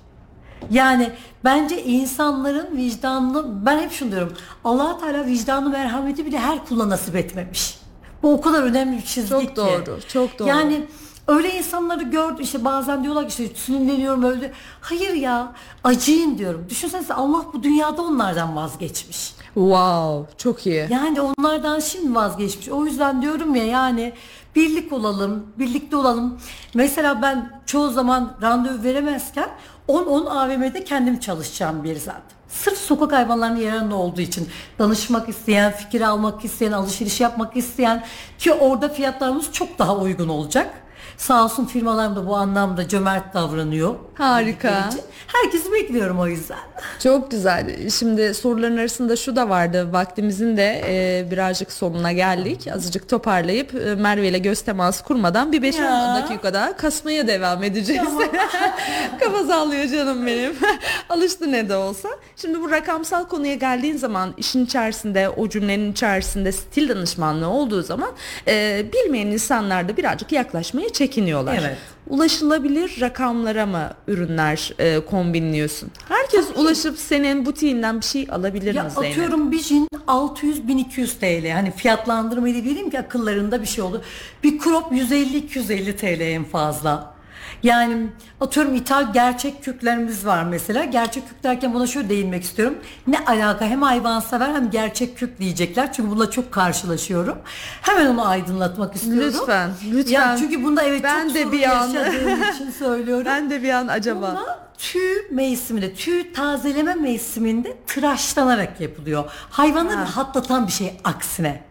Yani bence insanların vicdanını ben hep şunu diyorum. allah Teala vicdanı merhameti bile her kula nasip etmemiş. Bu o kadar önemli bir çizgi Çok ki. doğru, çok doğru. Yani öyle insanları gördüm işte bazen diyorlar ki işte sinirleniyorum öyle. Hayır ya acıyın diyorum. Düşünsenize Allah bu dünyada onlardan vazgeçmiş. Wow, çok iyi. Yani onlardan şimdi vazgeçmiş. O yüzden diyorum ya yani birlik olalım, birlikte olalım. Mesela ben çoğu zaman randevu veremezken 10-10 AVM'de kendim çalışacağım bir zaten. Sırf sokak hayvanlarının yararına olduğu için danışmak isteyen, fikir almak isteyen, alışveriş yapmak isteyen ki orada fiyatlarımız çok daha uygun olacak. Sağ olsun firmalarım da bu anlamda cömert davranıyor. Harika. Herkesi bekliyorum o yüzden. Çok güzel. Şimdi soruların arasında şu da vardı. Vaktimizin de e, birazcık sonuna geldik. Azıcık toparlayıp e, Merve ile göz teması kurmadan bir 5-10 Ya. dakika daha kasmaya devam edeceğiz. Kafa sallıyor canım benim. Alıştı ne de olsa. Şimdi bu rakamsal konuya geldiğin zaman işin içerisinde o cümlenin içerisinde stil danışmanlığı olduğu zaman e, bilmeyen insanlar da birazcık yaklaşmaya çekiniyorlar. Evet. Ulaşılabilir rakamlara mı ürünler e, kombinliyorsun? Herkes ulaşıp senin butiğinden bir şey alabilir Ya mi Zeynep? atıyorum bir jin 600-1200 TL. Hani fiyatlandırmayı vereyim ki akıllarında bir şey olur. Bir crop 150-250 TL en fazla. Yani atıyorum ithal gerçek kürklerimiz var mesela. Gerçek kürk derken buna şöyle değinmek istiyorum. Ne alaka hem hayvansever hem gerçek kürk diyecekler. Çünkü bununla çok karşılaşıyorum. Hemen onu aydınlatmak istiyorum. Lütfen, lütfen. Ya çünkü bunda evet Ben çok de bir an- için söylüyorum. Ben de bir an acaba. Bunda tüy mevsiminde, tüy tazeleme mevsiminde tıraşlanarak yapılıyor. Hayvanı rahatlatan bir şey aksine.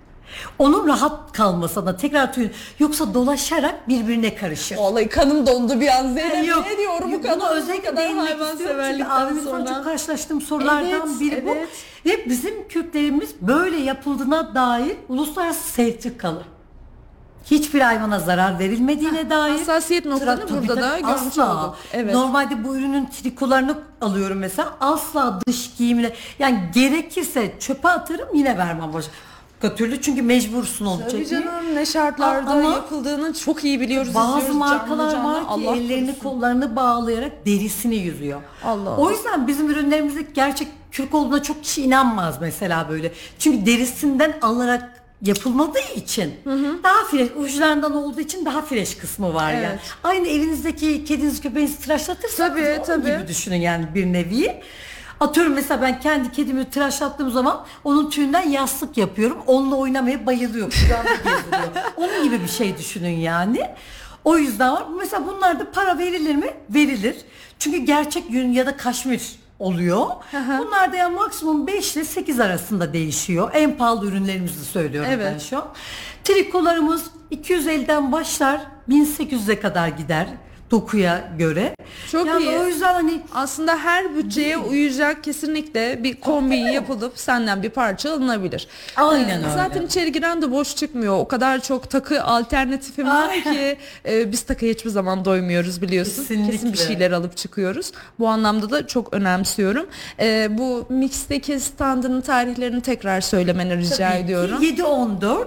Onun rahat kalması adına tekrar tüy yoksa dolaşarak birbirine karışır. Vallahi kanım dondu bir an Zeynep. Yani yok, ne diyorum bu kadar özellikle kadar değinmek hayvan istiyorum çünkü severlikten abimizden sonra. çok karşılaştığım sorulardan Evet, biri bu. evet. Ve bizim kürklerimiz böyle yapıldığına dair uluslararası sertifik kalır. Hiçbir hayvana zarar verilmediğine dair. hassasiyet noktanı Tabii, burada da görmüş asla. olduk. Evet. Normalde bu ürünün trikolarını alıyorum mesela. Asla dış giyimine yani gerekirse çöpe atarım yine vermem başka türlü çünkü mecbursun onu Tabii çekmeye. canım ne şartlarda Ama yapıldığını çok iyi biliyoruz. Bazı izliyoruz markalar canlı var ki Allah ellerini korusun. kollarını bağlayarak derisini yüzüyor. Allah O Allah. yüzden bizim ürünlerimizde gerçek kürk olduğuna çok kişi inanmaz mesela böyle. Çünkü derisinden alarak yapılmadığı için daha fresh uçlarından olduğu için daha fresh kısmı var yani. Evet. Aynı evinizdeki kedinizi köpeğinizi tıraşlatırsanız Tabii, tabii. gibi düşünün yani bir nevi. Atıyorum mesela ben kendi kedimi tıraşlattığım zaman onun tüyünden yastık yapıyorum. Onunla oynamaya bayılıyor. Kucağımda gezdiriyor. Onun gibi bir şey düşünün yani. O yüzden var. Mesela bunlarda para verilir mi? Verilir. Çünkü gerçek yün ya da kaşmir oluyor. Bunlar da ya maksimum 5 ile 8 arasında değişiyor. En pahalı ürünlerimizi söylüyorum Evet. ben şu an. Trikolarımız 250'den başlar 1800'e kadar gider. Dokuya göre. Çok yani iyi. O yüzden hani Aslında her bütçeye uyacak kesinlikle bir kombin yapılıp senden bir parça alınabilir. Aynen Ee, öyle. Zaten içeri giren de boş çıkmıyor. O kadar çok takı alternatifim var ki e, biz takıya hiçbir zaman doymuyoruz biliyorsun. Kesinlikle. Kesin bir şeyler alıp çıkıyoruz. Bu anlamda da çok önemsiyorum. Ee, bu mixteki standının tarihlerini tekrar söylemeni rica tabii ediyorum. 7-14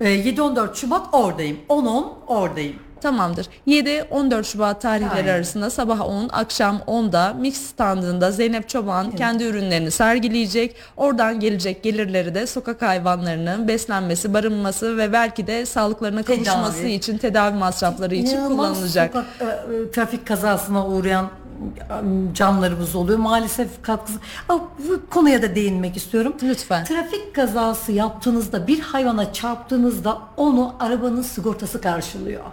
e, 7-14 Şubat oradayım. 10-10 oradayım. Tamamdır. 7-14 Şubat tarihleri Aynen. arasında sabah 10, akşam 10'da Mix standında Zeynep Çoban kendi ürünlerini sergileyecek. Oradan gelecek gelirleri de sokak hayvanlarının beslenmesi, barınması ve belki de sağlıklarına Tedavi. kavuşması için tedavi masrafları için İnanılmaz kullanılacak. Sokak, e, e, trafik kazasına uğrayan canlarımız oluyor. Maalesef katkısı. Ama bu konuya da değinmek istiyorum. Lütfen. Trafik kazası yaptığınızda bir hayvana çarptığınızda onu arabanın sigortası karşılıyor.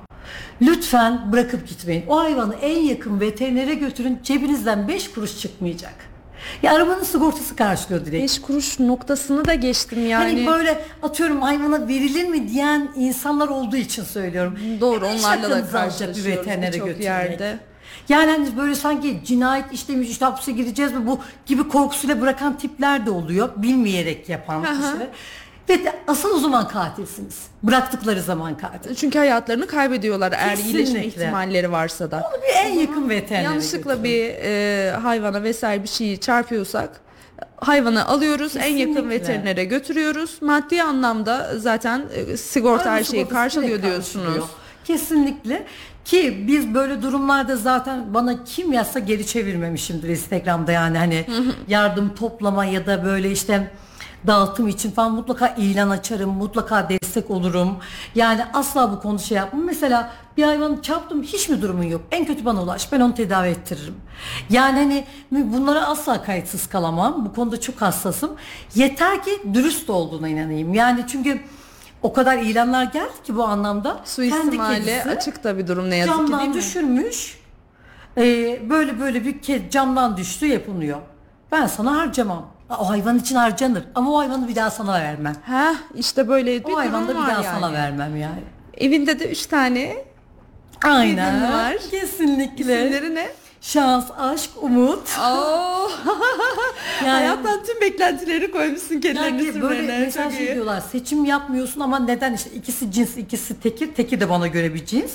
Lütfen bırakıp gitmeyin. O hayvanı en yakın veterinere götürün. Cebinizden 5 kuruş çıkmayacak. Ya arabanın sigortası karşılıyor direkt. 5 kuruş noktasını da geçtim yani. Hani böyle atıyorum hayvana verilir mi diyen insanlar olduğu için söylüyorum. Doğru onlarla da karşılaşıyoruz bir veterinere birçok götürmek. yerde. Yani hani böyle sanki cinayet işlemiş işte hapse gireceğiz mi bu gibi korkusuyla bırakan tipler de oluyor. Bilmeyerek yapan kişiler. Ve de asıl o zaman katilsiniz. Bıraktıkları zaman katil. Çünkü hayatlarını kaybediyorlar eğer iyileşme ihtimalleri varsa da. Bir en yakın veterinere Yanlışlıkla götürün. bir e, hayvana vesaire bir şeyi çarpıyorsak hayvanı alıyoruz en yakın Kesinlikle. veterinere götürüyoruz. Maddi anlamda zaten e, sigorta her şeyi sigortası karşılıyor diyorsunuz. karşılıyor. Kesinlikle ki biz böyle durumlarda zaten bana kim yazsa geri çevirmemişimdir Instagram'da yani hani yardım toplama ya da böyle işte dağıtım için falan mutlaka ilan açarım, mutlaka destek olurum. Yani asla bu konu şey yapmam. Mesela bir hayvanı çarptım hiç mi durumun yok? En kötü bana ulaş ben onu tedavi ettiririm. Yani hani bunlara asla kayıtsız kalamam. Bu konuda çok hassasım. Yeter ki dürüst olduğuna inanayım. Yani çünkü o kadar ilanlar geldi ki bu anlamda. Kedisi açık da bir durum ne yazık ki camdan değil mi? düşürmüş. Ee, böyle böyle bir kez camdan düştü yapılıyor. Ben sana harcamam. O hayvan için harcanır ama o hayvanı bir daha sana vermem. Heh, işte böyle bir O hayvanı da durum bir var daha yani. sana vermem yani. Evinde de üç tane Aynen. Var. Kesinlikle. isimleri ne? Şans, aşk, umut. Oo, Yani, hayattan tüm beklentileri koymuşsun kedilerin yani böyle mesela şey iyi. diyorlar seçim yapmıyorsun ama neden işte ikisi cins ikisi tekir teki de bana göre bir cins.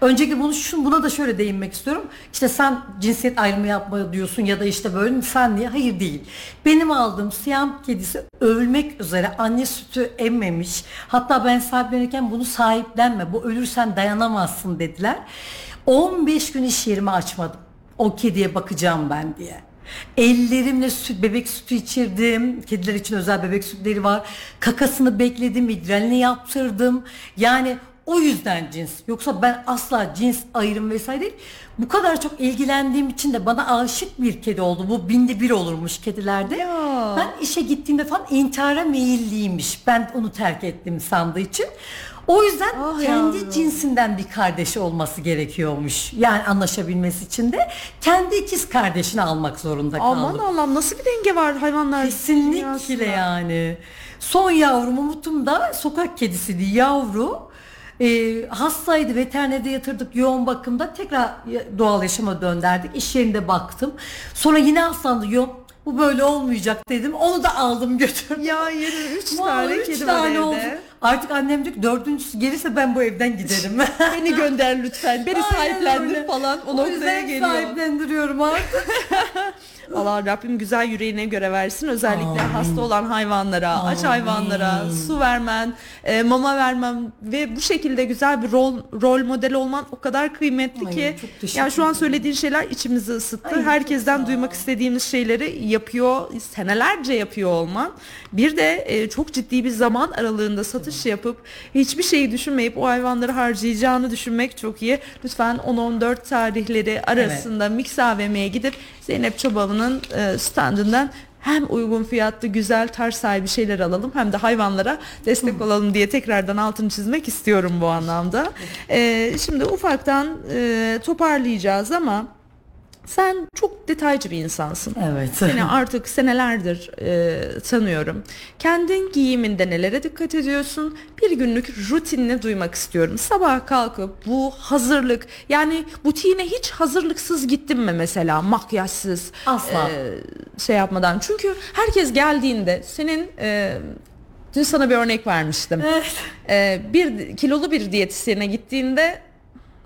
Öncelikle bunu şu, buna da şöyle değinmek istiyorum. İşte sen cinsiyet ayrımı yapma diyorsun ya da işte böyle sen niye? Hayır değil. Benim aldığım siyam kedisi ölmek üzere anne sütü emmemiş. Hatta ben sahiplenirken bunu sahiplenme bu ölürsen dayanamazsın dediler. 15 gün iş yerimi açmadım. O kediye bakacağım ben diye. Ellerimle süt, bebek sütü içirdim. Kediler için özel bebek sütleri var. Kakasını bekledim, idralini yaptırdım. Yani o yüzden cins. Yoksa ben asla cins ayrım vesaire değil. Bu kadar çok ilgilendiğim için de bana aşık bir kedi oldu. Bu binde bir olurmuş kedilerde. Ya. Ben işe gittiğimde falan intihara meyilliymiş. Ben onu terk ettim sandığı için. O yüzden Ah kendi yavrum. cinsinden bir kardeşi olması gerekiyormuş. Yani anlaşabilmesi için de kendi ikiz kardeşini almak zorunda kaldım. Aman Allah'ım nasıl bir denge var hayvanlar Kesinlikle dünyasında? yani. Son yavrum Umut'um da sokak kedisiydi yavru. Ee, hastaydı veterinerde yatırdık yoğun bakımda tekrar doğal yaşama döndürdük iş yerinde baktım sonra yine hastalandı yok bu böyle olmayacak dedim onu da aldım götürdüm Ya yürü 3 Vallahi tane üç kedi tane var oldu. evde. Artık annem diyor ki dördüncüsü gelirse ben bu evden giderim. Beni gönder lütfen. Beni Aynen sahiplendir öyle. falan. O, o noktaya yüzden geliyor. sahiplendiriyorum artık. Allah Rabbim güzel yüreğine göre versin. Özellikle Amin. hasta olan hayvanlara, aç Amin. hayvanlara su vermen, e, mama vermem ve bu şekilde güzel bir rol rol model olman o kadar kıymetli Ay, ki. Yani şu an söylediğin şeyler içimizi ısıttı. Ay, Herkesten duymak istediğimiz şeyleri yapıyor, senelerce yapıyor olman. Bir de e, çok ciddi bir zaman aralığında satış yapıp hiçbir şeyi düşünmeyip o hayvanları harcayacağını düşünmek çok iyi. Lütfen 10-14 tarihleri arasında Mix AVM'ye gidip Zeynep Çobalı'nın e, standından hem uygun fiyatlı güzel tarz sahibi şeyler alalım hem de hayvanlara destek olalım diye tekrardan altını çizmek istiyorum bu anlamda. E, şimdi ufaktan e, toparlayacağız ama sen çok detaycı bir insansın. Evet. Seni artık senelerdir e, tanıyorum. Kendin giyiminde nelere dikkat ediyorsun? Bir günlük rutinini duymak istiyorum. Sabah kalkıp bu hazırlık yani butiğine hiç hazırlıksız gittin mi mesela makyajsız? Asla. e, şey yapmadan. Çünkü herkes geldiğinde senin e, dün sana bir örnek vermiştim. Evet. E, bir kilolu bir diyetisyene gittiğinde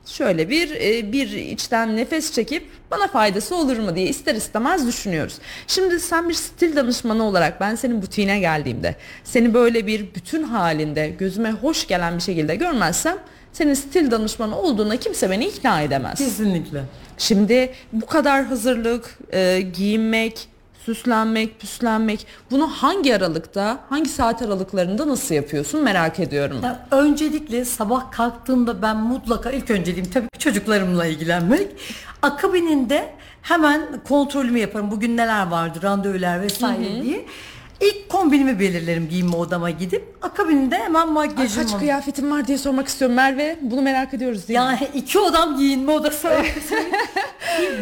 şöyle bir e, bir içten nefes çekip bana faydası olur mu diye ister istemez düşünüyoruz. Şimdi sen bir stil danışmanı olarak ben senin butiğine geldiğimde seni böyle bir bütün halinde gözüme hoş gelen bir şekilde görmezsem senin stil danışmanı olduğuna kimse beni ikna edemez. Kesinlikle. Şimdi bu kadar hazırlık, e, giyinmek, süslenmek, püslenmek bunu hangi aralıkta, hangi saat aralıklarında nasıl yapıyorsun merak ediyorum. Ya öncelikle sabah kalktığımda ben mutlaka ilk önceliğim tabii ki çocuklarımla ilgilenmek. Akabininde hemen kontrolümü yaparım. Bugün neler vardı, randevular vesaire diye. İlk kombinimi belirlerim giyinme odama gidip. Akabinde hemen Ay, makyajımı. kaç kıyafetin var diye sormak istiyorum Merve. Bunu merak ediyoruz değil mi? Yani iki odam giyinme odası.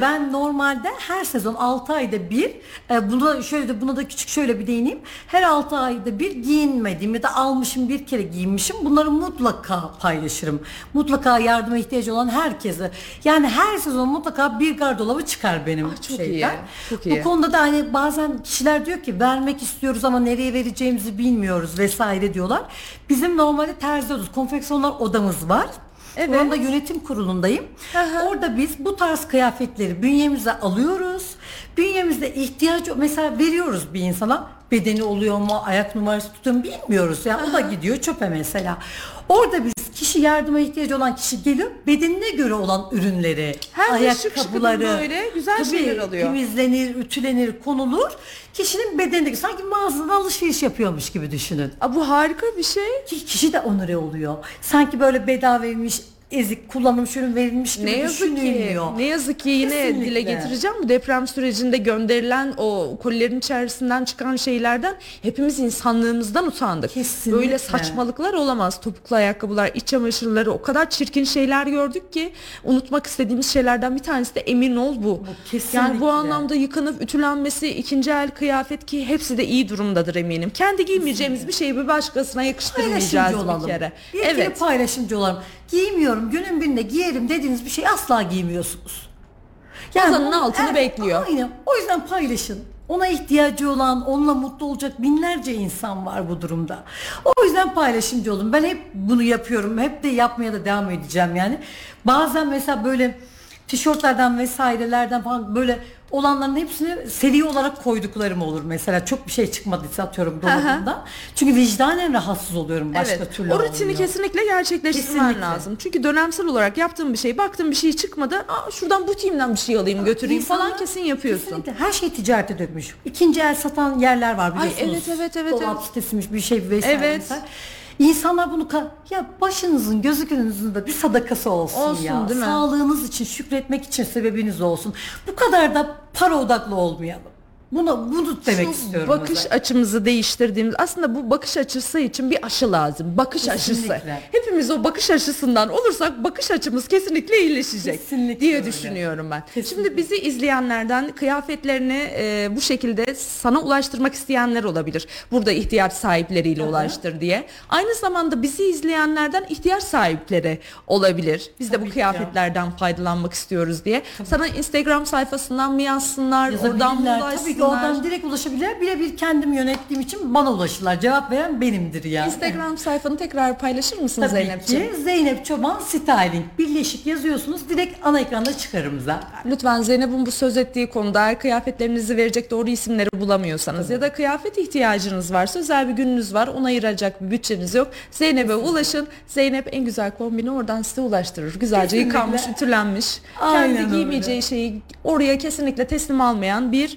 Ben normalde her sezon 6 ayda bir e, buna şöyle de buna da küçük şöyle bir değineyim. Her 6 ayda bir giyinmediğim ya da almışım bir kere giyinmişim. Bunları mutlaka paylaşırım. Mutlaka yardıma ihtiyacı olan herkese. Yani her sezon mutlaka bir gardırobı çıkar benim Ah, çok şeyden. iyi, çok iyi. Bu konuda da hani bazen kişiler diyor ki vermek istiyoruz ama nereye vereceğimizi bilmiyoruz vesaire diyorlar. Bizim normalde terzi odası, konfeksiyonlar odamız var. Evet. Orada yönetim kurulundayım. Aha. Orada biz bu tarz kıyafetleri bünyemize alıyoruz. Bünyemizde ihtiyacı mesela veriyoruz bir insana. Bedeni oluyor mu, ayak numarası tutuyor mu bilmiyoruz. Yani o da gidiyor çöpe mesela. Orada biz kişi yardıma ihtiyacı olan kişi geliyor bedenine göre olan ürünleri, Hem de şık şık ayakkabıları böyle güzel tabii şeyler alıyor. temizlenir, ütülenir, konulur. Kişinin bedenindeki sanki mağazadan alışveriş yapıyormuş gibi düşünün. Aa, bu harika bir şey. Ki kişi de onore oluyor. Sanki böyle bedavaymış, ezik, kullanılmış ürün verilmiş gibi Ne yazık ki, düşünülmüyor. ne yazık ki yine Kesinlikle. dile getireceğim bu deprem sürecinde gönderilen o kolilerin içerisinden çıkan şeylerden hepimiz insanlığımızdan utandık. Kesinlikle. Böyle saçmalıklar olamaz. Topuklu ayakkabılar, iç çamaşırları o kadar çirkin şeyler gördük ki unutmak istediğimiz şeylerden bir tanesi de emin ol bu. kesinlikle. yani bu anlamda yıkanıp ütülenmesi, ikinci el kıyafet ki hepsi de iyi durumdadır eminim. Kendi giymeyeceğimiz bir şeyi bir başkasına yakıştırmayacağız Paylaşımcı bir olalım. kere. Bir kere evet. paylaşımcı olalım. Giymiyorum, günün birinde giyerim dediğiniz bir şey asla giymiyorsunuz. Yazanın onu- altını bekliyor. Aynen. O yüzden paylaşın. Ona ihtiyacı olan, onunla mutlu olacak binlerce insan var bu durumda. O yüzden paylaşımcı olun. Ben hep bunu yapıyorum. Hep de yapmaya da devam edeceğim yani. Bazen mesela böyle tişörtlerden vesairelerden falan böyle olanların hepsini seri olarak koyduklarım olur mesela. Çok bir şey çıkmadıysa atıyorum dolabımdan. Çünkü vicdanen rahatsız oluyorum başka evet. türlü O rutini olmuyor. kesinlikle gerçekleştirmen Kesinlikle. lazım. Çünkü dönemsel olarak yaptığın bir şey, baktığın bir şey çıkmadı. Aa, şuradan butiğimden bir şey alayım, götüreyim falan İnsanlar kesin yapıyorsun. Kesinlikle her şey ticarete dökmüş. İkinci el satan yerler var Ay, biliyorsunuz. evet, evet, evet, Dolap evet. sitesiymiş bir şey vesaire. Evet. vesaire. İnsanlar bunu ka- ya başınızın gözünüzün de bir sadakası olsun, Olsun, ya. değil mi? Sağlığınız için şükretmek için sebebiniz olsun. Bu kadar da para odaklı olmayalım. Bunu bunu demek Şu istiyorum. bakış özellikle. açımızı değiştirdiğimiz aslında bu bakış açısı için bir aşı lazım. Bakış Kesinlikle. aşısı. Hepimiz o bakış aşısından olursak bakış açımız kesinlikle iyileşecek Kesinlikle diye öyle. düşünüyorum ben. Kesinlikle. Şimdi bizi izleyenlerden kıyafetlerini e, bu şekilde sana ulaştırmak isteyenler olabilir. Burada ihtiyaç sahipleriyle ulaştır diye. Aynı zamanda bizi izleyenlerden ihtiyaç sahipleri olabilir. Biz de Tabii bu ki. kıyafetlerden faydalanmak istiyoruz diye. Sana Instagram sayfasından mı yazsınlar, oradan mı ulaşsınlar? Oradan direkt ulaşabilirler. Birebir kendim yönettiğim için bana ulaşırlar. Cevap veren benimdir yani. Instagram sayfanı tekrar paylaşır mısın Tabii Zeynep'ciğim? ki Zeynep Çoban Styling. Birleşik yazıyorsunuz. Direkt ana ekranda çıkarım zaten. Lütfen Zeynep'in bu söz ettiği konuda eğer kıyafetlerinizi verecek doğru isimleri bulamıyorsanız ya da kıyafet ihtiyacınız varsa özel bir gününüz var ona ayıracak bir bütçeniz yok. Zeynep'e ulaşın. Zeynep en güzel kombini oradan size ulaştırır. Güzelce Kesinlikle. yıkanmış, ütülenmiş. Aynen Kendi öyle. giymeyeceği şeyi oraya kesinlikle teslim almayan bir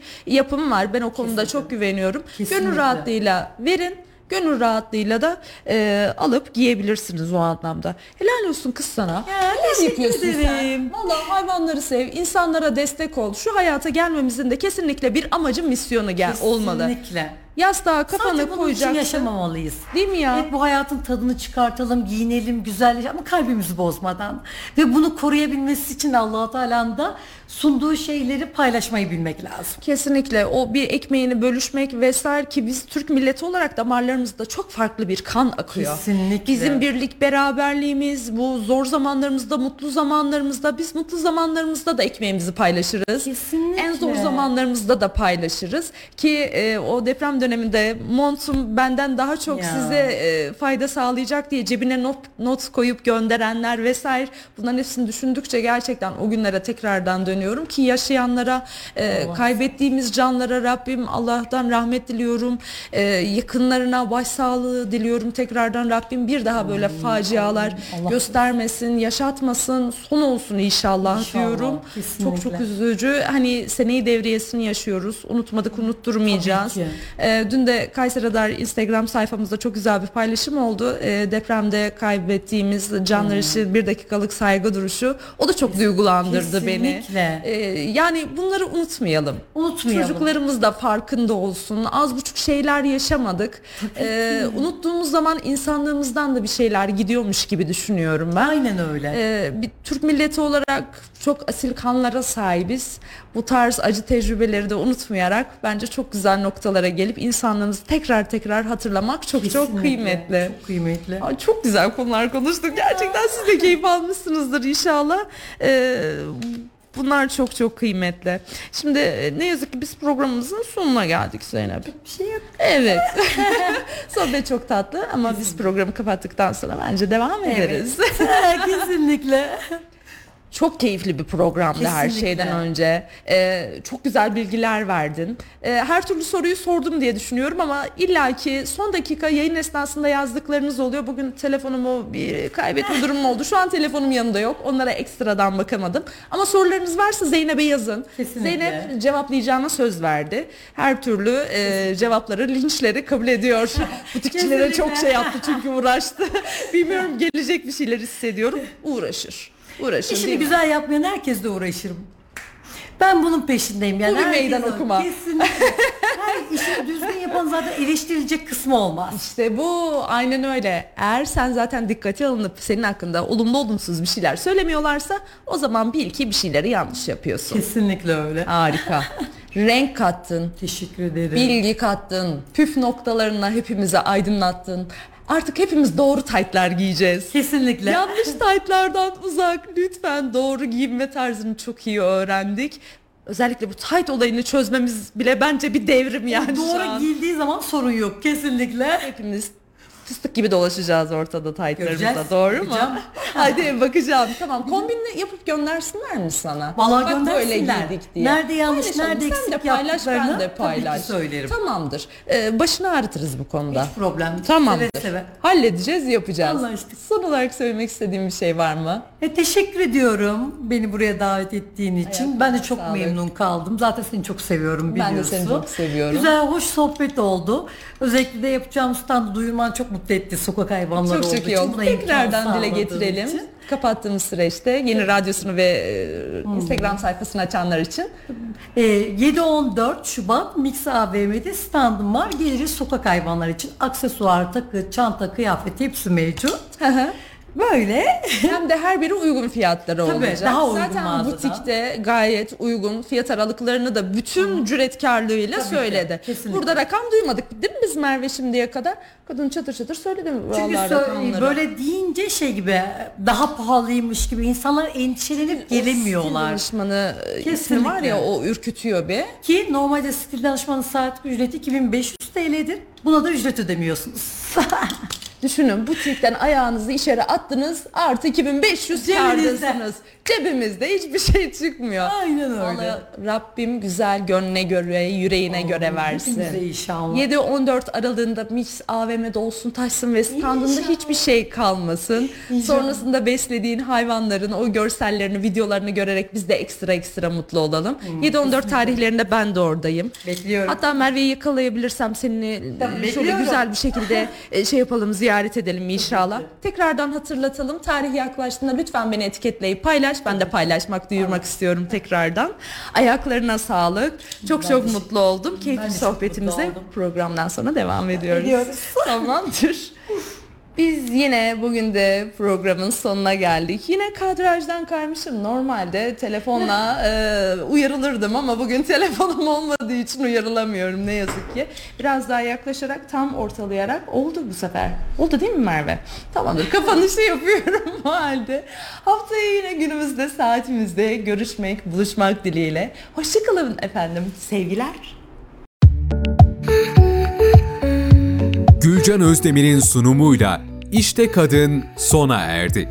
yapım var. Ben o konuda çok güveniyorum. Gönül Kesinlikle. rahatlığıyla verin. Gönül rahatlığıyla da e, alıp giyebilirsiniz o anlamda. Helal olsun kız sana. Ya, teşekkür yapıyorsun ederim. sen? Valla hayvanları sev, insanlara destek ol. Şu hayata gelmemizin de kesinlikle bir amacı, misyonu gel olmalı. Kesinlikle. Yastığa kafanı Sadece bunun için koyacaksın. yaşamamalıyız. Değil mi ya? Hep bu hayatın tadını çıkartalım, giyinelim, güzelleşelim ama kalbimizi bozmadan. Ve bunu koruyabilmesi için allah Teala'nın da sunduğu şeyleri paylaşmayı bilmek lazım. Kesinlikle o bir ekmeğini bölüşmek vesaire ki biz Türk milleti olarak damarlarımızda çok farklı bir kan akıyor. Kesinlikle. Bizim birlik beraberliğimiz bu zor zamanlarımızda mutlu zamanlarımızda biz mutlu zamanlarımızda da ekmeğimizi paylaşırız. Kesinlikle. En zor zamanlarımızda da paylaşırız ki e, o deprem döneminde montum benden daha çok Ya. size e, fayda sağlayacak diye cebine not, not koyup gönderenler vesaire bunların hepsini düşündükçe gerçekten o günlere tekrardan dönüyorum ki yaşayanlara e, kaybettiğimiz canlara Rabbim Allah'tan rahmet diliyorum. E, yakınlarına başsağlığı diliyorum tekrardan Rabbim. Bir daha böyle facialar Allah göstermesin yaşatmasın. Son olsun inşallah, İnşallah, diyorum. Çok çok kesinlikle. üzücü. Hani seneyi devriyesini yaşıyoruz. Unutmadık unutturmayacağız. Tabii ee, dün de Kayseri Radar Instagram sayfamızda çok güzel bir paylaşım oldu. Ee, depremde kaybettiğimiz canlar Hmm. için bir dakikalık saygı duruşu. O da çok duygulandırdı beni. Kesinlikle. Ee, yani bunları unutmayalım. Unutmayalım. Çocuklarımız da farkında olsun. Az buçuk şeyler yaşamadık. Ee, unuttuğumuz zaman insanlığımızdan da bir şeyler gidiyormuş gibi düşünüyorum ben. Aynen öyle. Ee, bir Türk milleti olarak çok asil kanlara sahibiz. Bu tarz acı tecrübeleri de unutmayarak bence çok güzel noktalara gelip insanlığımızı tekrar tekrar hatırlamak çok çok Kesinlikle, kıymetli. Çok kıymetli. Ay, çok güzel konular konuştuk. Gerçekten siz de keyif almışsınızdır inşallah. Ee, bunlar çok çok kıymetli. Şimdi e, ne yazık ki biz programımızın sonuna geldik Zeynep. Bir şey yok. Evet. Sohbet çok tatlı ama biz programı kapattıktan sonra bence devam ederiz. Kesinlikle. Çok keyifli bir programdı her Kesinlikle. şeyden önce. Ee, çok güzel bilgiler verdin. Ee, her türlü soruyu sordum diye düşünüyorum ama illaki son dakika yayın esnasında yazdıklarınız oluyor. Bugün telefonumu bir kaybetme durumum oldu. Şu an telefonum yanımda yok. Onlara ekstradan bakamadım. Ama sorularınız varsa Zeynep'e yazın. Kesinlikle. Zeynep cevaplayacağına söz verdi. Her türlü e, cevapları, linçleri kabul ediyor. Butikçilere çok şey yaptı çünkü uğraştı. Bilmiyorum gelecek bir şeyler hissediyorum. Uğraşır. Uğraşır İşini değil mi? güzel yapmayan herkesle uğraşırım. Ben bunun peşindeyim yani. Bu bir meydan okuma. Kesinlikle. Her işini düzgün yapan zaten eleştirilecek kısmı olmaz. İşte bu aynen öyle. Eğer sen zaten dikkate alınıp senin hakkında olumlu olumsuz bir şeyler söylemiyorlarsa o zaman bil ki bir şeyleri yanlış yapıyorsun. Kesinlikle öyle. Harika. Renk kattın, Teşekkür ederim. bilgi kattın, püf noktalarına hepimize aydınlattın. Artık hepimiz doğru taytlar giyeceğiz. Kesinlikle. Yanlış taytlardan uzak lütfen doğru giyinme tarzını çok iyi öğrendik. Özellikle bu tayt olayını çözmemiz bile bence bir devrim yani Doğru giyildiği zaman sorun yok. Kesinlikle. Hepimiz fıstık gibi dolaşacağız ortada taytlarımızda Göreceğiz, doğru mu? bakacağım. Hadi bakacağım. Tamam kombinle yapıp göndersinler mi sana? Vallahi Bak böyle giydik diye. Nerede yanlış, Paylaşalım. nerede Sen de eksik paylaş ben de tabii paylaş. ki söylerim. Tamamdır. Ee, başını ağrıtırız bu konuda. Hiç problem değil. Tamamdır. Seve seve. Halledeceğiz yapacağız. Anlaştık. Son olarak söylemek istediğim bir şey var mı? E, teşekkür ediyorum beni buraya davet ettiğin için. Ayaklarına ben de çok sağlık. memnun kaldım. Zaten seni çok seviyorum Ben de biliyorsun. seni çok seviyorum. Güzel, hoş sohbet oldu. Özellikle de yapacağım standı duyman çok mutlu etti sokak hayvanları Çok olduğu çok iyi için. oldu. Tekrardan dile getirelim. için. Kapattığımız süreçte yeni radyosunu ve e, Hmm. Instagram sayfasını açanlar için E, 7-14 Şubat Mix AVM'de standım var. Geliriz sokak hayvanları için. Aksesuar, takı, çanta, kıyafet hepsi mevcut. Böyle. Hem de her biri uygun fiyatları Tabii, olacak. daha uygun Zaten mağazada. butikte gayet uygun fiyat aralıklarını da bütün cüretkarlığıyla Tabii ki, söyledi. kesinlikle. Burada rakam duymadık değil mi biz Merve şimdiye kadar? Kadın çatır çatır söyledi mi Çünkü rakamları? böyle deyince şey gibi daha pahalıymış gibi insanlar endişelenip O stil gelemiyorlar. danışmanı e, Kesinlikle. var ya o ürkütüyor bir. Ki normalde stil danışmanın saat ücreti 2500 TL'dir. Buna da ücret ödemiyorsunuz. Düşünün butikten ayağınızı içeri attınız artı 2500 Cebinizde. Cebimizde hiçbir şey çıkmıyor. Aynen öyle. Vallahi Rabbim güzel gönlüne göre, yüreğine göre versin. Hepimize inşallah. 7-14 aralığında Mix AVM'de olsun taşsın ve standında İnşallah. hiçbir şey kalmasın. Sonrasında beslediğin hayvanların o görsellerini, videolarını görerek biz de ekstra ekstra mutlu olalım. 7-14 tarihlerinde ben de oradayım. Bekliyorum. Hatta Merve'yi yakalayabilirsem seninle Tabii, e, şöyle bekliyorum. güzel bir şekilde e, şey yapalım, ziyaret edelim inşallah. Tekrardan hatırlatalım. Tarih yaklaştığında lütfen beni etiketleyip paylaş. Ben de paylaşmak, duyurmak istiyorum tekrardan. Ayaklarına sağlık. Çok çok mutlu oldum. Keyifli Ben sohbetimize programdan sonra devam ediyoruz. Ediyoruz. Tamamdır. Biz yine bugün de programın sonuna geldik. Yine kadrajdan kaymışım. Normalde telefonla e, uyarılırdım ama bugün telefonum olmadığı için uyarılamıyorum ne yazık ki. Biraz daha yaklaşarak tam ortalayarak oldu bu sefer. Oldu değil mi Merve? Tamamdır kapanışı yapıyorum o halde. Haftaya yine günümüzde saatimizde görüşmek, buluşmak dileğiyle. Hoşçakalın efendim. Sevgiler. Gülcan Özdemir'in sunumuyla İşte Kadın sona erdi.